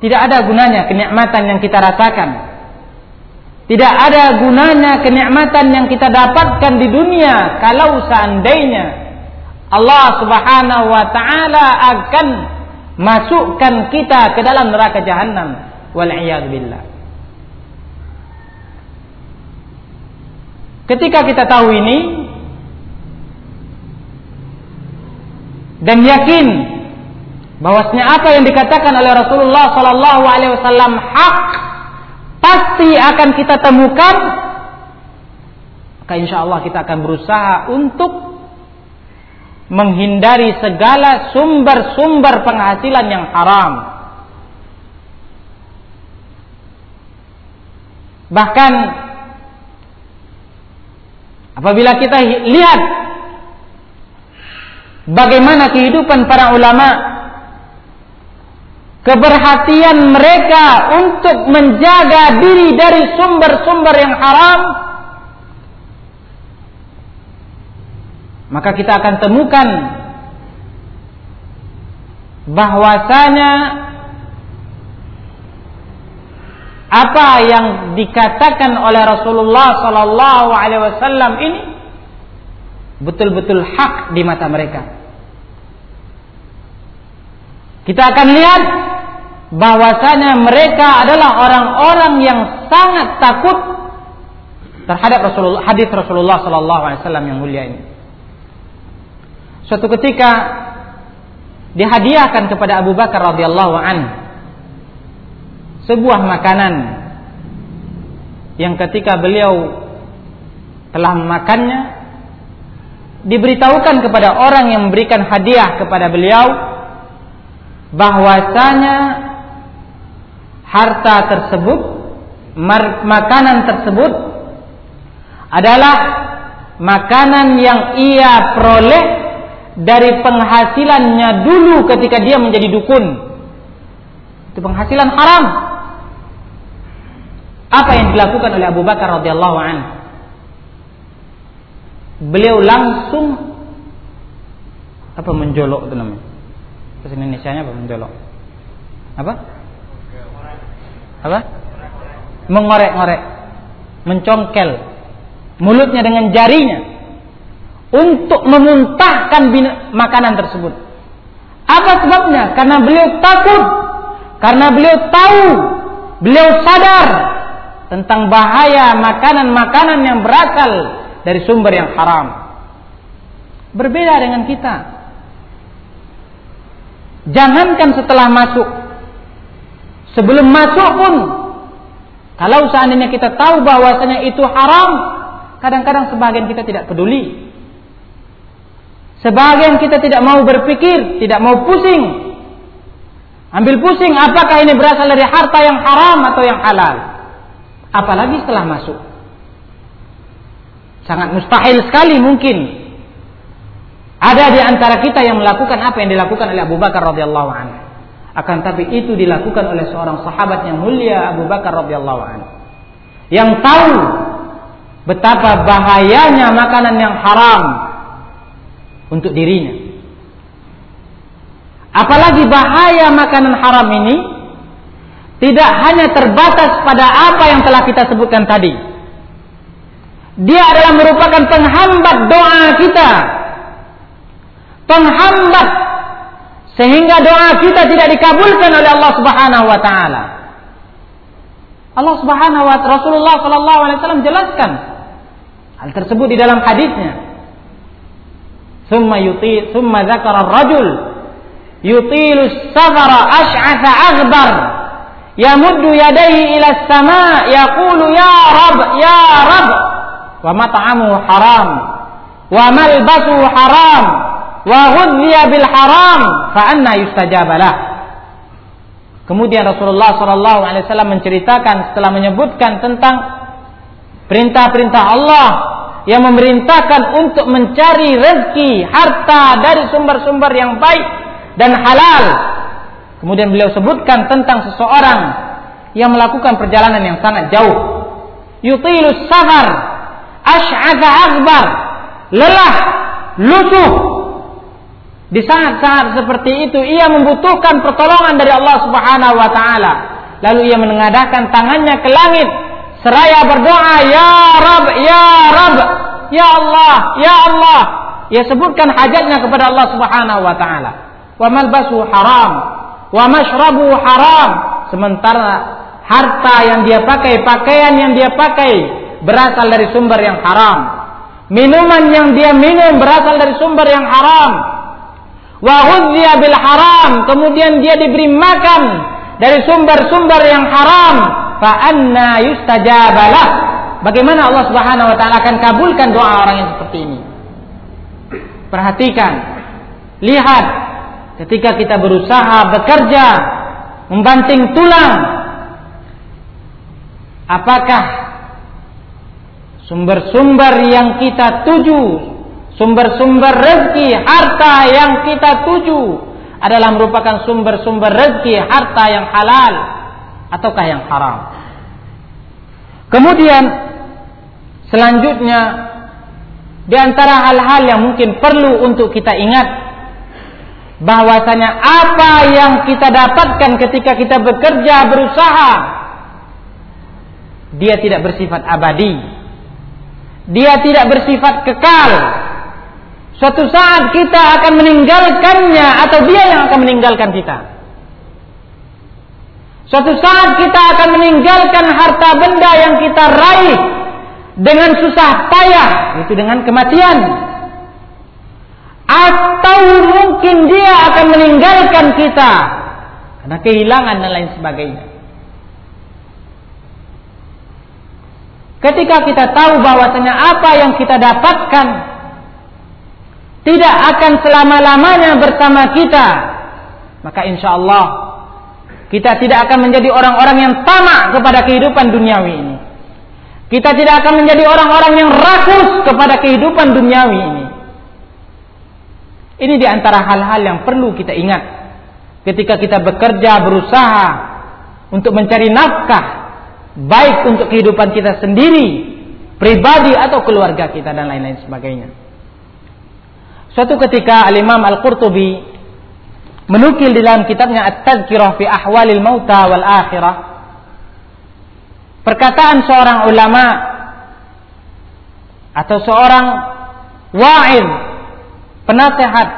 Tidak ada gunanya kenikmatan yang kita rasakan. Tidak ada gunanya kenikmatan yang kita dapatkan di dunia kalau seandainya Allah Subhanahu wa taala akan masukkan kita ke dalam neraka jahanam wal billah. Ketika kita tahu ini dan yakin bahwasanya apa yang dikatakan oleh Rasulullah sallallahu alaihi wasallam hak pasti akan kita temukan maka insya Allah kita akan berusaha untuk menghindari segala sumber-sumber penghasilan yang haram. Bahkan apabila kita lihat bagaimana kehidupan para ulama keberhatian mereka untuk menjaga diri dari sumber-sumber yang haram maka kita akan temukan bahwasanya apa yang dikatakan oleh Rasulullah sallallahu alaihi wasallam ini betul-betul hak di mata mereka. Kita akan lihat bahwasanya mereka adalah orang-orang yang sangat takut terhadap Rasulullah, hadis Rasulullah Sallallahu Alaihi Wasallam yang mulia ini. Suatu ketika dihadiahkan kepada Abu Bakar radhiyallahu an sebuah makanan yang ketika beliau telah memakannya diberitahukan kepada orang yang memberikan hadiah kepada beliau bahwasanya harta tersebut, makanan tersebut adalah makanan yang ia peroleh dari penghasilannya dulu ketika dia menjadi dukun. Itu penghasilan haram. Apa yang dilakukan oleh Abu Bakar radhiyallahu an? Beliau langsung apa menjolok itu namanya? Bahasa Indonesia-nya apa menjolok? Apa? apa? Mengorek-ngorek, mencongkel mulutnya dengan jarinya untuk memuntahkan makanan tersebut. Apa sebabnya? Karena beliau takut, karena beliau tahu, beliau sadar tentang bahaya makanan-makanan yang berasal dari sumber yang haram. Berbeda dengan kita. Jangankan setelah masuk Sebelum masuk pun kalau seandainya kita tahu bahwasanya itu haram, kadang-kadang sebagian kita tidak peduli. Sebagian kita tidak mau berpikir, tidak mau pusing. Ambil pusing apakah ini berasal dari harta yang haram atau yang halal. Apalagi setelah masuk. Sangat mustahil sekali mungkin ada di antara kita yang melakukan apa yang dilakukan oleh Abu Bakar radhiyallahu anhu. Akan tapi itu dilakukan oleh seorang sahabat yang mulia Abu Bakar radhiyallahu anhu. Yang tahu betapa bahayanya makanan yang haram untuk dirinya. Apalagi bahaya makanan haram ini tidak hanya terbatas pada apa yang telah kita sebutkan tadi. Dia adalah merupakan penghambat doa kita. Penghambat sehingga doa kita tidak dikabulkan oleh Allah Subhanahu wa taala. Allah Subhanahu wa taala Rasulullah sallallahu alaihi wasallam jelaskan hal tersebut di dalam hadisnya. Thumma yuti thumma dzakara ar-rajul yutilu safara ash'atha aghbar yamuddu yadayhi ila sama yaqulu ya rab ya rab. Wa mat'amu haram. Wa malbasu haram. Wa ghudhiya bil haram. Fa anna yustajaba lah. Kemudian Rasulullah sallallahu alaihi wasallam menceritakan setelah menyebutkan tentang perintah-perintah Allah yang memerintahkan untuk mencari rezeki harta dari sumber-sumber yang baik dan halal. Kemudian beliau sebutkan tentang seseorang yang melakukan perjalanan yang sangat jauh. Yutilus safar, ash'atha akbar, lelah, lusuh. Di saat-saat seperti itu ia membutuhkan pertolongan dari Allah Subhanahu wa taala. Lalu ia menengadahkan tangannya ke langit seraya berdoa, "Ya Rabb, ya Rabb, ya Allah, ya Allah." Ia sebutkan hajatnya kepada Allah Subhanahu wa taala wa malbasu haram, wa mashrabu haram. Sementara harta yang dia pakai, pakaian yang dia pakai berasal dari sumber yang haram. Minuman yang dia minum berasal dari sumber yang haram. Wa bil haram, kemudian dia diberi makan dari sumber-sumber yang haram. Fa anna yustajabalah. Bagaimana Allah Subhanahu wa taala akan kabulkan doa orang yang seperti ini? Perhatikan. Lihat ketika kita berusaha bekerja membanting tulang apakah sumber-sumber yang kita tuju sumber-sumber rezeki harta yang kita tuju adalah merupakan sumber-sumber rezeki harta yang halal ataukah yang haram? Kemudian selanjutnya di antara hal-hal yang mungkin perlu untuk kita ingat bahwasanya apa yang kita dapatkan ketika kita bekerja berusaha dia tidak bersifat abadi. Dia tidak bersifat kekal. Suatu saat kita akan meninggalkannya atau dia yang akan meninggalkan kita. Suatu saat kita akan meninggalkan harta benda yang kita raih dengan susah payah itu dengan kematian atau mungkin dia akan meninggalkan kita karena kehilangan dan lain sebagainya. Ketika kita tahu bahwasanya apa yang kita dapatkan tidak akan selama-lamanya bersama kita, maka insya Allah kita tidak akan menjadi orang-orang yang tamak kepada kehidupan duniawi ini. Kita tidak akan menjadi orang-orang yang rakus kepada kehidupan duniawi ini. Ini di antara hal-hal yang perlu kita ingat ketika kita bekerja berusaha untuk mencari nafkah baik untuk kehidupan kita sendiri, pribadi atau keluarga kita dan lain-lain sebagainya. Suatu ketika Al-Imam Al-Qurtubi menukil di dalam kitabnya At-Tazkirah fi Ahwalil Mauta wal Akhirah perkataan seorang ulama atau seorang wa'id penasehat.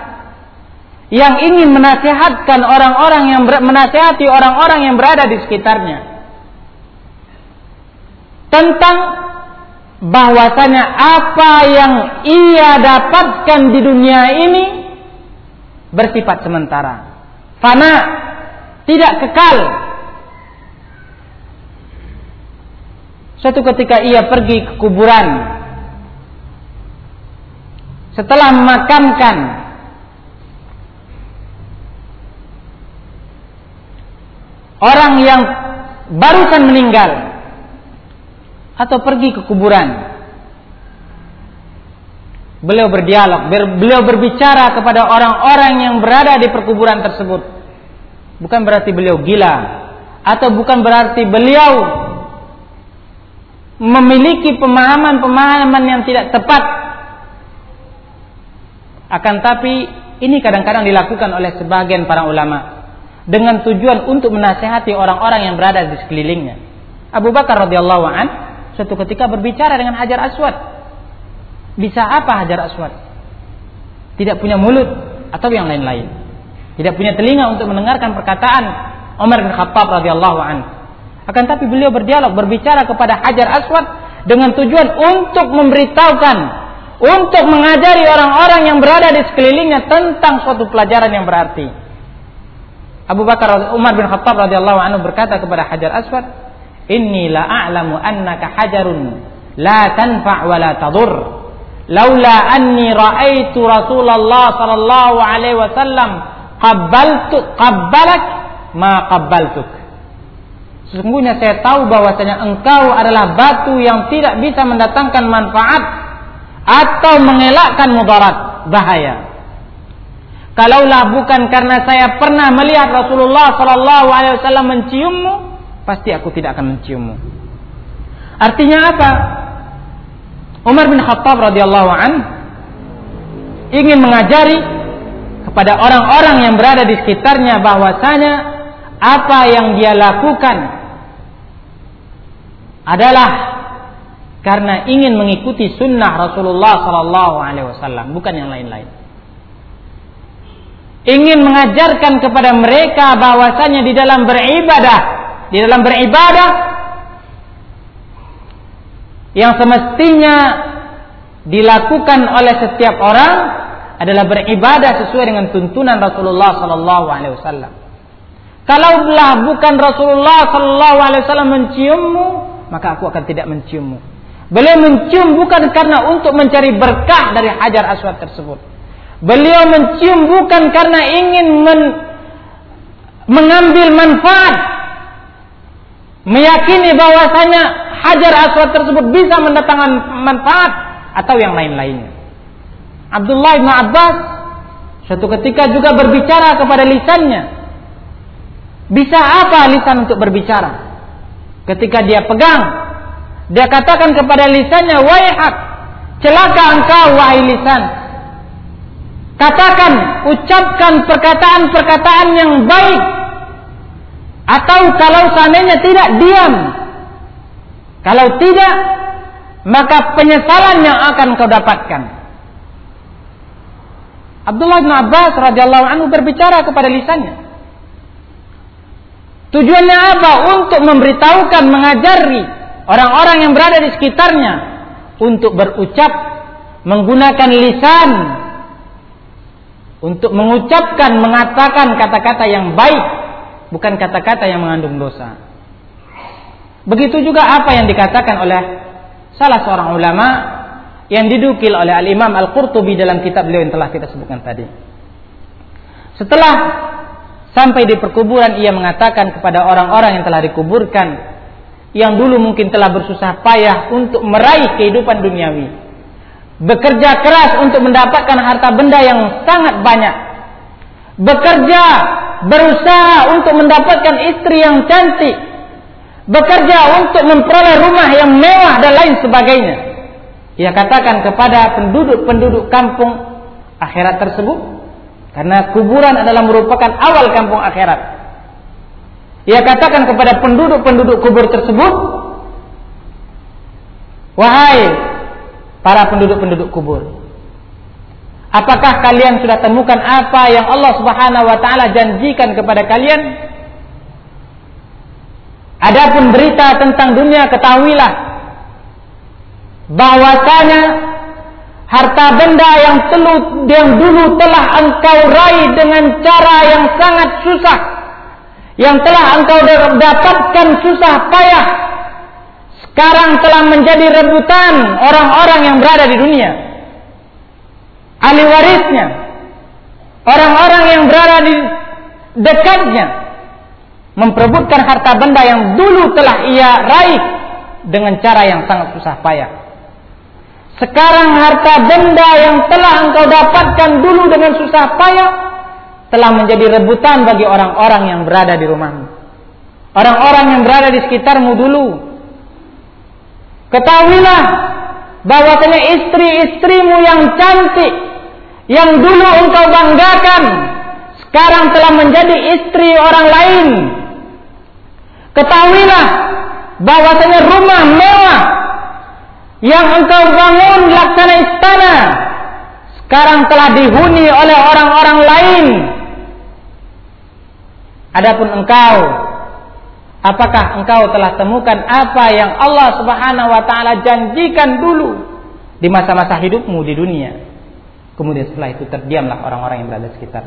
Yang ingin menasehatkan orang-orang yang menasehati orang-orang yang berada di sekitarnya. Tentang bahwasanya apa yang ia dapatkan di dunia ini bersifat sementara. Fana tidak kekal. Suatu ketika ia pergi ke kuburan setelah memakamkan orang yang barusan meninggal atau pergi ke kuburan. Beliau berdialog, beliau berbicara kepada orang-orang yang berada di perkuburan tersebut. Bukan berarti beliau gila atau bukan berarti beliau memiliki pemahaman-pemahaman yang tidak tepat. Akan tapi ini kadang-kadang dilakukan oleh sebagian para ulama dengan tujuan untuk menasehati orang-orang yang berada di sekelilingnya. Abu Bakar radhiyallahu an suatu ketika berbicara dengan Hajar Aswad. Bisa apa Hajar Aswad? Tidak punya mulut atau yang lain-lain. Tidak punya telinga untuk mendengarkan perkataan Umar bin Khattab radhiyallahu an. Akan tapi beliau berdialog, berbicara kepada Hajar Aswad dengan tujuan untuk memberitahukan untuk mengajari orang-orang yang berada di sekelilingnya tentang suatu pelajaran yang berarti. Abu Bakar Umar bin Khattab radhiyallahu anhu berkata kepada Hajar Aswad, "Inni la a'lamu annaka hajarun la tanfa' wa la tadur. Laula anni ra'aitu Rasulullah sallallahu alaihi wasallam qabbaltu qabbalak ma qabbaltuk." Sesungguhnya saya tahu bahwasanya engkau adalah batu yang tidak bisa mendatangkan manfaat atau mengelakkan mudarat bahaya. Kalaulah bukan karena saya pernah melihat Rasulullah Sallallahu Alaihi Wasallam menciummu, pasti aku tidak akan menciummu. Artinya apa? Umar bin Khattab radhiyallahu an ingin mengajari kepada orang-orang yang berada di sekitarnya bahwasanya apa yang dia lakukan adalah karena ingin mengikuti sunnah Rasulullah Sallallahu Alaihi Wasallam, bukan yang lain-lain. Ingin mengajarkan kepada mereka bahwasanya di dalam beribadah, di dalam beribadah yang semestinya dilakukan oleh setiap orang adalah beribadah sesuai dengan tuntunan Rasulullah Sallallahu Alaihi Wasallam. Kalaulah bukan Rasulullah Sallallahu Alaihi Wasallam menciummu, maka aku akan tidak menciummu. Beliau mencium bukan karena untuk mencari berkah dari hajar aswad tersebut. Beliau mencium bukan karena ingin men mengambil manfaat. Meyakini bahwasanya hajar aswad tersebut bisa mendatangkan manfaat atau yang lain-lainnya. Abdullah bin Abbas suatu ketika juga berbicara kepada lisannya. Bisa apa lisan untuk berbicara? Ketika dia pegang dia katakan kepada lisannya, "Waihat, celaka engkau wahai lisan." Katakan, ucapkan perkataan-perkataan yang baik. Atau kalau seandainya tidak diam. Kalau tidak, maka penyesalan yang akan kau dapatkan. Abdullah bin Abbas radhiyallahu anhu berbicara kepada lisannya. Tujuannya apa? Untuk memberitahukan, mengajari orang-orang yang berada di sekitarnya untuk berucap menggunakan lisan untuk mengucapkan mengatakan kata-kata yang baik bukan kata-kata yang mengandung dosa. Begitu juga apa yang dikatakan oleh salah seorang ulama yang didukil oleh Al-Imam Al-Qurtubi dalam kitab beliau yang telah kita sebutkan tadi. Setelah sampai di perkuburan ia mengatakan kepada orang-orang yang telah dikuburkan yang dulu mungkin telah bersusah payah untuk meraih kehidupan duniawi. Bekerja keras untuk mendapatkan harta benda yang sangat banyak. Bekerja, berusaha untuk mendapatkan istri yang cantik. Bekerja untuk memperoleh rumah yang mewah dan lain sebagainya. Ia katakan kepada penduduk-penduduk kampung akhirat tersebut. Karena kuburan adalah merupakan awal kampung akhirat ia katakan kepada penduduk-penduduk kubur tersebut, "Wahai para penduduk-penduduk kubur, apakah kalian sudah temukan apa yang Allah Subhanahu wa taala janjikan kepada kalian? Adapun berita tentang dunia ketahuilah bahwasanya harta benda yang, telu, yang dulu telah engkau raih dengan cara yang sangat susah yang telah engkau dapatkan susah payah sekarang telah menjadi rebutan orang-orang yang berada di dunia ahli warisnya orang-orang yang berada di dekatnya memperebutkan harta benda yang dulu telah ia raih dengan cara yang sangat susah payah. Sekarang harta benda yang telah engkau dapatkan dulu dengan susah payah telah menjadi rebutan bagi orang-orang yang berada di rumahmu. Orang-orang yang berada di sekitarmu dulu. Ketahuilah bahwasanya istri-istrimu yang cantik yang dulu engkau banggakan sekarang telah menjadi istri orang lain. Ketahuilah bahwasanya rumah mewah yang engkau bangun laksana istana sekarang telah dihuni oleh orang-orang lain. Adapun engkau apakah engkau telah temukan apa yang Allah Subhanahu wa taala janjikan dulu di masa-masa hidupmu di dunia? Kemudian setelah itu terdiamlah orang-orang yang berada sekitar.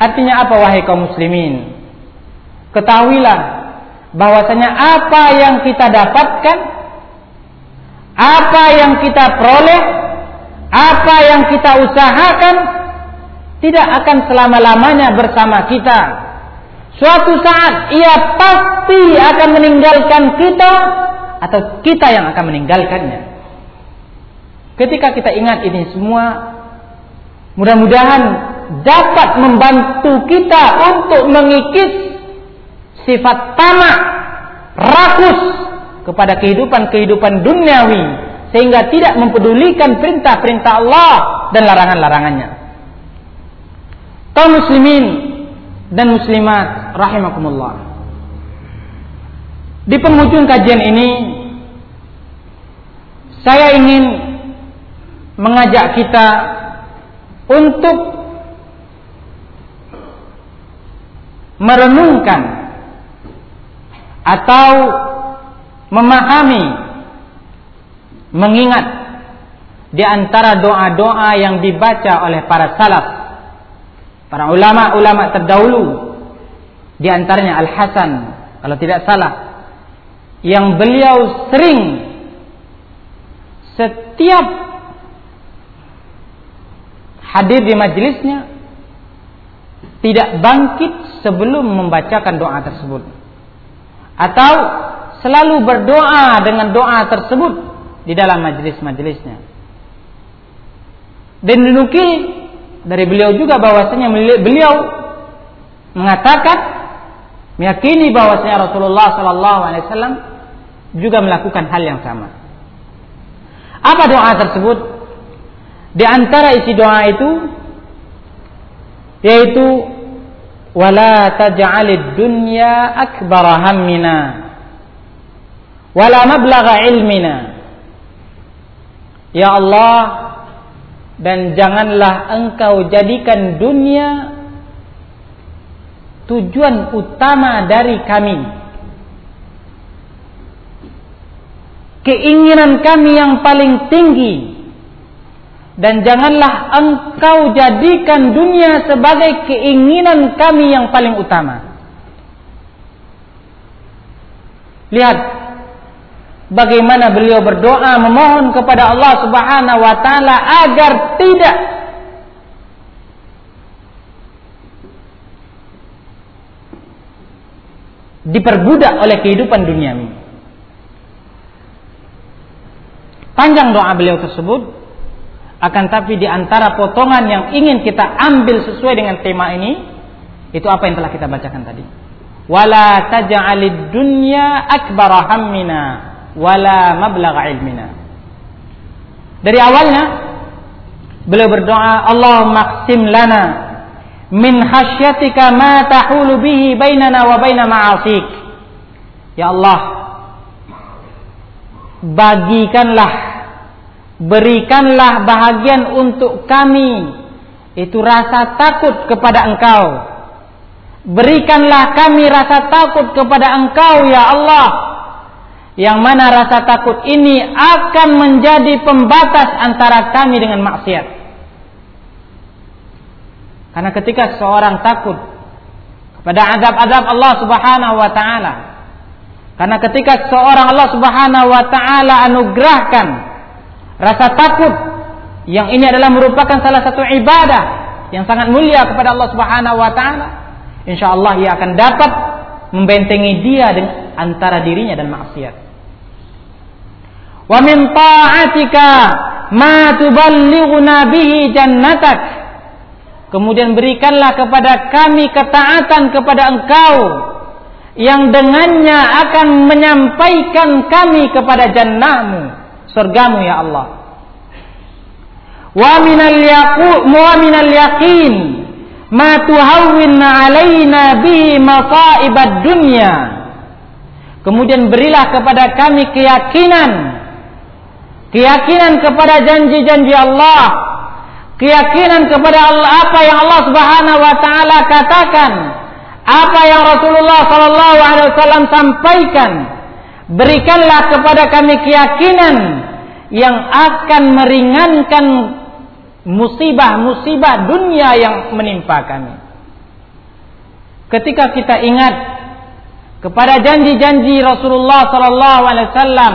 Artinya apa wahai kaum muslimin? Ketahuilah bahwasanya apa yang kita dapatkan, apa yang kita peroleh, apa yang kita usahakan tidak akan selama-lamanya bersama kita. Suatu saat ia pasti akan meninggalkan kita atau kita yang akan meninggalkannya. Ketika kita ingat ini semua, mudah-mudahan dapat membantu kita untuk mengikis sifat tamak, rakus kepada kehidupan-kehidupan duniawi sehingga tidak mempedulikan perintah-perintah Allah dan larangan-larangannya. Kaum muslimin dan muslimat rahimakumullah. Di penghujung kajian ini saya ingin mengajak kita untuk merenungkan atau memahami mengingat di antara doa-doa yang dibaca oleh para salaf para ulama-ulama terdahulu di antaranya Al Hasan kalau tidak salah yang beliau sering setiap hadir di majelisnya tidak bangkit sebelum membacakan doa tersebut. Atau selalu berdoa dengan doa tersebut di dalam majelis-majelisnya dan dinukil dari beliau juga bahwasanya beliau mengatakan meyakini bahwasanya Rasulullah Sallallahu Alaihi Wasallam juga melakukan hal yang sama. Apa doa tersebut? Di antara isi doa itu yaitu wala taj'alid dunya akbar hammina wala mablagha ilmina Ya Allah dan janganlah engkau jadikan dunia tujuan utama dari kami keinginan kami yang paling tinggi dan janganlah engkau jadikan dunia sebagai keinginan kami yang paling utama. Lihat bagaimana beliau berdoa memohon kepada Allah Subhanahu wa taala agar tidak diperbudak oleh kehidupan duniawi. Panjang doa beliau tersebut akan tapi di antara potongan yang ingin kita ambil sesuai dengan tema ini, itu apa yang telah kita bacakan tadi. Wala taj'alid dunya akbar hammina wala mablagha ilmina. Dari awalnya beliau berdoa, Allahumma qsim lana min khasyatika ma tahulu bihi bainana wa baina ma'asik. Ya Allah, bagikanlah berikanlah bahagian untuk kami itu rasa takut kepada engkau berikanlah kami rasa takut kepada engkau ya Allah yang mana rasa takut ini akan menjadi pembatas antara kami dengan maksiat karena ketika seorang takut kepada azab-azab Allah Subhanahu wa taala karena ketika seorang Allah Subhanahu wa taala anugerahkan rasa takut yang ini adalah merupakan salah satu ibadah yang sangat mulia kepada Allah Subhanahu wa taala. Insya Allah ia akan dapat membentengi dia antara dirinya dan maksiat. Wa min ta'atika ma tuballighuna bihi jannatak. Kemudian berikanlah kepada kami ketaatan kepada engkau yang dengannya akan menyampaikan kami kepada jannahmu, surgamu ya Allah. Wa minal yaqu wa minal yaqin ma tuhawwin alaina bihi masaibad dunya. Kemudian berilah kepada kami keyakinan keyakinan kepada janji-janji Allah, keyakinan kepada Allah apa yang Allah Subhanahu wa taala katakan, apa yang Rasulullah sallallahu alaihi wasallam sampaikan. Berikanlah kepada kami keyakinan yang akan meringankan musibah-musibah dunia yang menimpa kami. Ketika kita ingat kepada janji-janji Rasulullah sallallahu alaihi wasallam,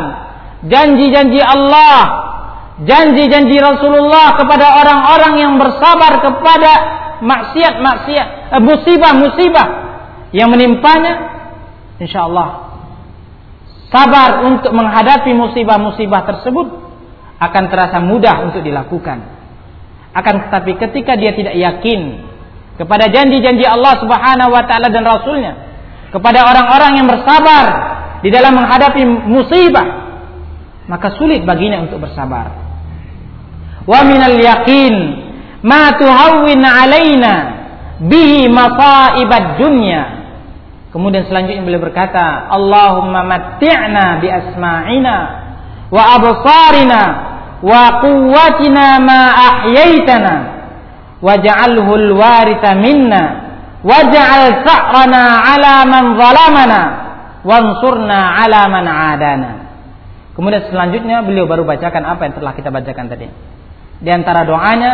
janji-janji Allah, janji-janji Rasulullah kepada orang-orang yang bersabar kepada maksiat-maksiat, eh, musibah-musibah yang menimpanya, insyaallah sabar untuk menghadapi musibah-musibah tersebut akan terasa mudah untuk dilakukan. Akan tetapi ketika dia tidak yakin kepada janji-janji Allah Subhanahu wa taala dan rasulnya, kepada orang-orang yang bersabar di dalam menghadapi musibah, maka sulit baginya untuk bersabar. Wa minal yakin ma tuhawwin alaina bihi masaibad dunya. Kemudian selanjutnya beliau berkata, Allahumma matti'na bi asma'ina wa absarina wa quwwatina ma ahyaitana waj'alhu al-waritha minna waj'al sa'rana 'ala man zalamana wansurna 'ala man 'adana Kemudian selanjutnya beliau baru bacakan apa yang telah kita bacakan tadi. Di antara doanya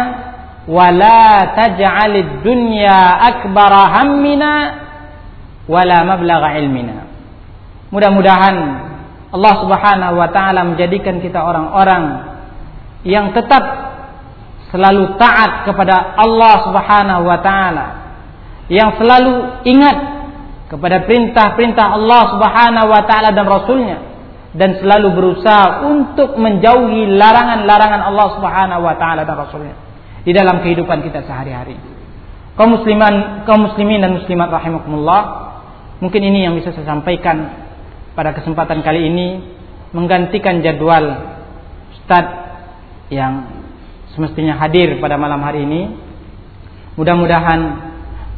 wala taj'alid dunya akbara hammina wala mablagha ilmina. Mudah-mudahan Allah Subhanahu wa taala menjadikan kita orang-orang yang tetap selalu taat kepada Allah Subhanahu wa taala yang selalu ingat kepada perintah-perintah Allah Subhanahu wa taala dan rasulnya dan selalu berusaha untuk menjauhi larangan-larangan Allah Subhanahu wa taala dan rasulnya di dalam kehidupan kita sehari-hari. Kaum musliman, kaum muslimin dan muslimat rahimakumullah, mungkin ini yang bisa saya sampaikan pada kesempatan kali ini menggantikan jadwal Ustadz yang semestinya hadir pada malam hari ini. Mudah-mudahan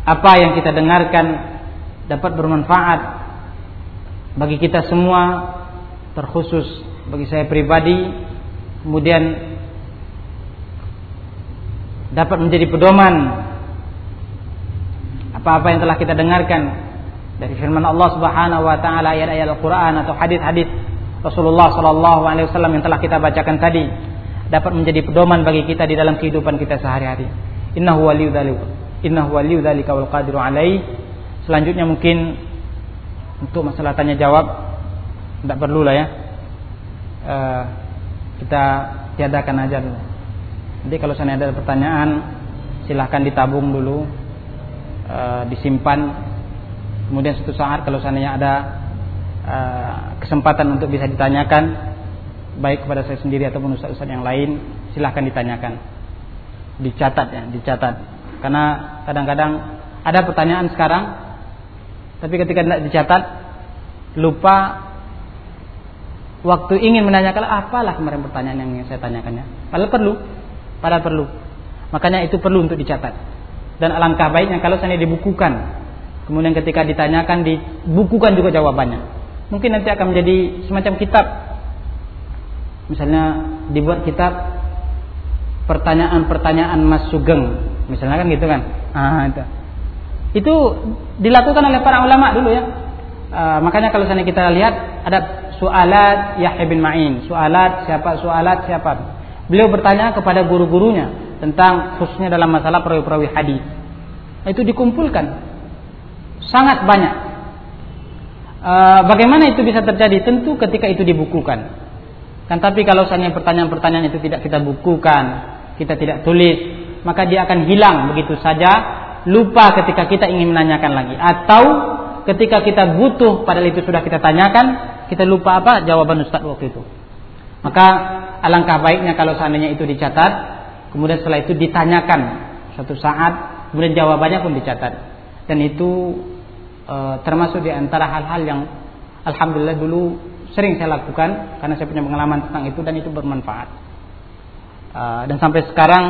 apa yang kita dengarkan dapat bermanfaat bagi kita semua, terkhusus bagi saya pribadi, kemudian dapat menjadi pedoman apa-apa yang telah kita dengarkan dari firman Allah Subhanahu wa taala ayat-ayat Al-Qur'an atau hadis-hadis Rasulullah sallallahu alaihi wasallam yang telah kita bacakan tadi dapat menjadi pedoman bagi kita di dalam kehidupan kita sehari-hari. Innahu waliyyu dzalika. Innahu waliyyu dzalika wal qadiru alaih. Selanjutnya mungkin untuk masalah tanya jawab tidak perlu lah ya. Uh, kita tiadakan aja dulu. Nanti kalau saya ada pertanyaan silahkan ditabung dulu, uh, disimpan. Kemudian suatu saat kalau seandainya ada uh, kesempatan untuk bisa ditanyakan, baik kepada saya sendiri ataupun ustaz-ustaz yang lain silahkan ditanyakan dicatat ya dicatat karena kadang-kadang ada pertanyaan sekarang tapi ketika tidak dicatat lupa waktu ingin menanyakan apalah kemarin pertanyaan yang saya tanyakannya padahal perlu padahal perlu. Makanya itu perlu untuk dicatat. Dan alangkah baiknya kalau saya dibukukan. Kemudian ketika ditanyakan dibukukan juga jawabannya. Mungkin nanti akan menjadi semacam kitab. Misalnya dibuat kitab pertanyaan-pertanyaan Mas Sugeng misalnya kan gitu kan. Ah itu. Itu dilakukan oleh para ulama dulu ya. Uh, makanya kalau misalnya kita lihat ada sualat Yahya bin Ma'in. Sualat siapa sualat siapa? Beliau bertanya kepada guru-gurunya tentang khususnya dalam masalah perawi-perawi hadis. Itu dikumpulkan. Sangat banyak. Uh, bagaimana itu bisa terjadi? Tentu ketika itu dibukukan. Kan tapi kalau misalnya pertanyaan-pertanyaan itu tidak kita bukukan, kita tidak tulis, maka dia akan hilang begitu saja lupa ketika kita ingin menanyakan lagi atau ketika kita butuh padahal itu sudah kita tanyakan, kita lupa apa jawaban Ustaz waktu itu. Maka alangkah baiknya kalau seandainya itu dicatat, kemudian setelah itu ditanyakan suatu saat, kemudian jawabannya pun dicatat. Dan itu e, termasuk di antara hal-hal yang alhamdulillah dulu sering saya lakukan karena saya punya pengalaman tentang itu dan itu bermanfaat. E, dan sampai sekarang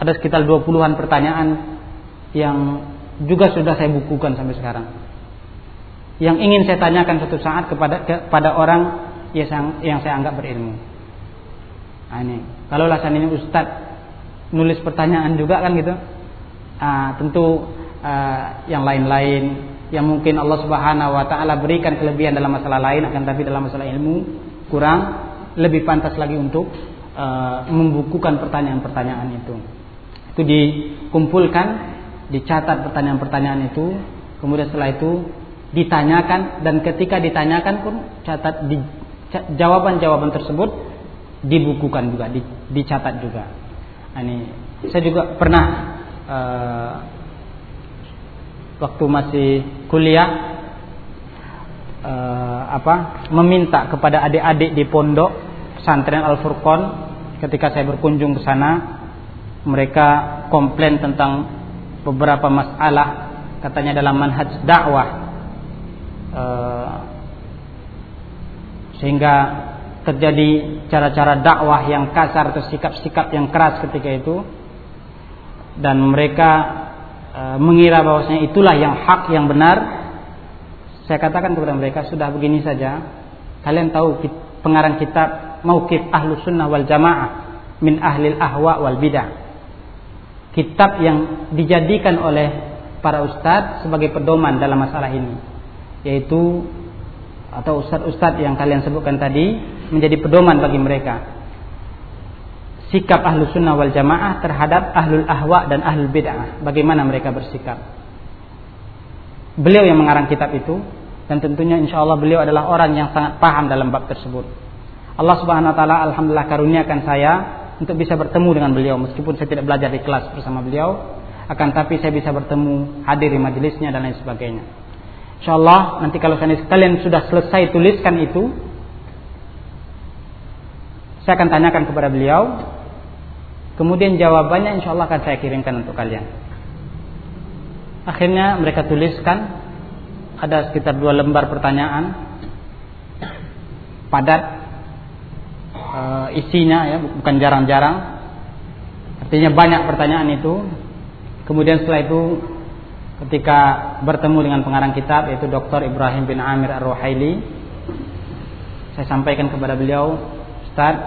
ada sekitar 20-an pertanyaan yang juga sudah saya bukukan sampai sekarang yang ingin saya tanyakan suatu saat kepada kepada orang yang, yang saya anggap berilmu. Nah, ini kalau ini Ustad nulis pertanyaan juga kan gitu, ah, tentu ah, yang lain-lain yang mungkin Allah Subhanahu Wa Taala berikan kelebihan dalam masalah lain akan tapi dalam masalah ilmu kurang lebih pantas lagi untuk ah, membukukan pertanyaan-pertanyaan itu. Itu dikumpulkan, dicatat pertanyaan-pertanyaan itu, kemudian setelah itu ditanyakan dan ketika ditanyakan pun catat di jawaban-jawaban tersebut dibukukan juga, di, dicatat juga. Nah, ini saya juga pernah uh, waktu masih kuliah uh, apa meminta kepada adik-adik di pondok pesantren Al Furqon ketika saya berkunjung ke sana mereka komplain tentang beberapa masalah katanya dalam manhaj dakwah. Eh, sehingga terjadi cara-cara dakwah yang kasar atau sikap-sikap yang keras ketika itu. Dan mereka e, mengira bahwasanya itulah yang hak yang benar. Saya katakan kepada mereka sudah begini saja kalian tahu pengarang kitab Mauqif Ahlu Sunnah wal Jamaah min Ahlil Ahwa wal Bidah kitab yang dijadikan oleh para ustadz sebagai pedoman dalam masalah ini yaitu atau ustadz-ustadz yang kalian sebutkan tadi menjadi pedoman bagi mereka. Sikap ahlu sunnah wal jamaah terhadap ahlul ahwa dan ahlul bid'ah. Bagaimana mereka bersikap? Beliau yang mengarang kitab itu dan tentunya insya Allah beliau adalah orang yang sangat paham dalam bab tersebut. Allah subhanahu wa ta'ala alhamdulillah karuniakan saya untuk bisa bertemu dengan beliau. Meskipun saya tidak belajar di kelas bersama beliau akan tapi saya bisa bertemu hadir di majelisnya dan lain sebagainya. Insyaallah nanti kalau kalian sudah selesai tuliskan itu saya akan tanyakan kepada beliau. Kemudian jawabannya insyaallah akan saya kirimkan untuk kalian. Akhirnya mereka tuliskan ada sekitar dua lembar pertanyaan padat e, isinya ya bukan jarang-jarang artinya banyak pertanyaan itu kemudian setelah itu ketika bertemu dengan pengarang kitab yaitu Dr. Ibrahim bin Amir Ar-Ruhaili saya sampaikan kepada beliau Ustaz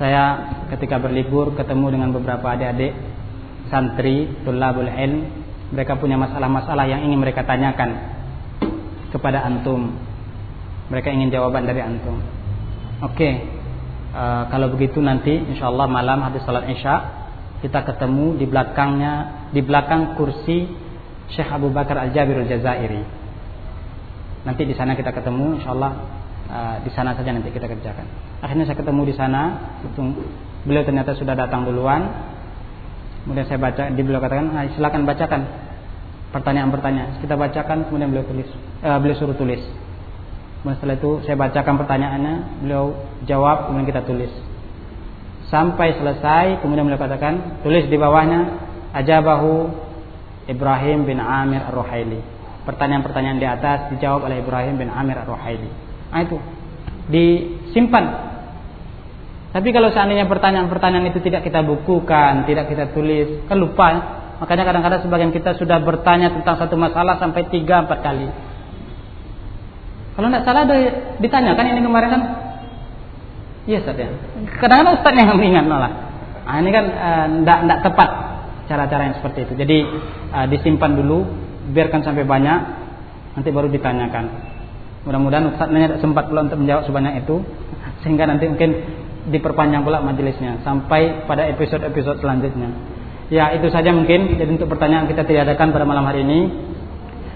saya ketika berlibur ketemu dengan beberapa adik-adik santri tulabul ilm mereka punya masalah-masalah yang ingin mereka tanyakan kepada antum mereka ingin jawaban dari antum oke. Uh, kalau begitu nanti insyaallah malam habis salat isya kita ketemu di belakangnya di belakang kursi Syekh Abu Bakar Al-Jabir Al-Jazairi. Nanti di sana kita ketemu insyaallah uh, di sana saja nanti kita kerjakan. Akhirnya saya ketemu di sana, beliau ternyata sudah datang duluan. Kemudian saya baca, di beliau katakan, ah, silakan bacakan pertanyaan-pertanyaan. Kita bacakan, kemudian beliau tulis, uh, beliau suruh tulis. Setelah itu saya bacakan pertanyaannya, beliau jawab, kemudian kita tulis. Sampai selesai, kemudian beliau katakan, tulis di bawahnya, ajabahu Ibrahim bin Amir Ar-Ruhaili. Pertanyaan-pertanyaan di atas dijawab oleh Ibrahim bin Amir Ar-Ruhaili. Nah itu disimpan. Tapi kalau seandainya pertanyaan-pertanyaan itu tidak kita bukukan, tidak kita tulis, kan lupa. Makanya kadang-kadang sebagian kita sudah bertanya tentang satu masalah sampai tiga empat kali. Kalau tidak salah ada ditanyakan ini kemarin kan? Iya Ustaz ya. Kadang-kadang Ustaz yang mengingat malah. Nah, ini kan tidak uh, tepat cara-cara yang seperti itu. Jadi uh, disimpan dulu, biarkan sampai banyak, nanti baru ditanyakan. Mudah-mudahan Ustaznya sempat pula untuk menjawab sebanyak itu, sehingga nanti mungkin diperpanjang pula majelisnya sampai pada episode-episode selanjutnya. Ya itu saja mungkin. Jadi untuk pertanyaan kita tidak adakan pada malam hari ini.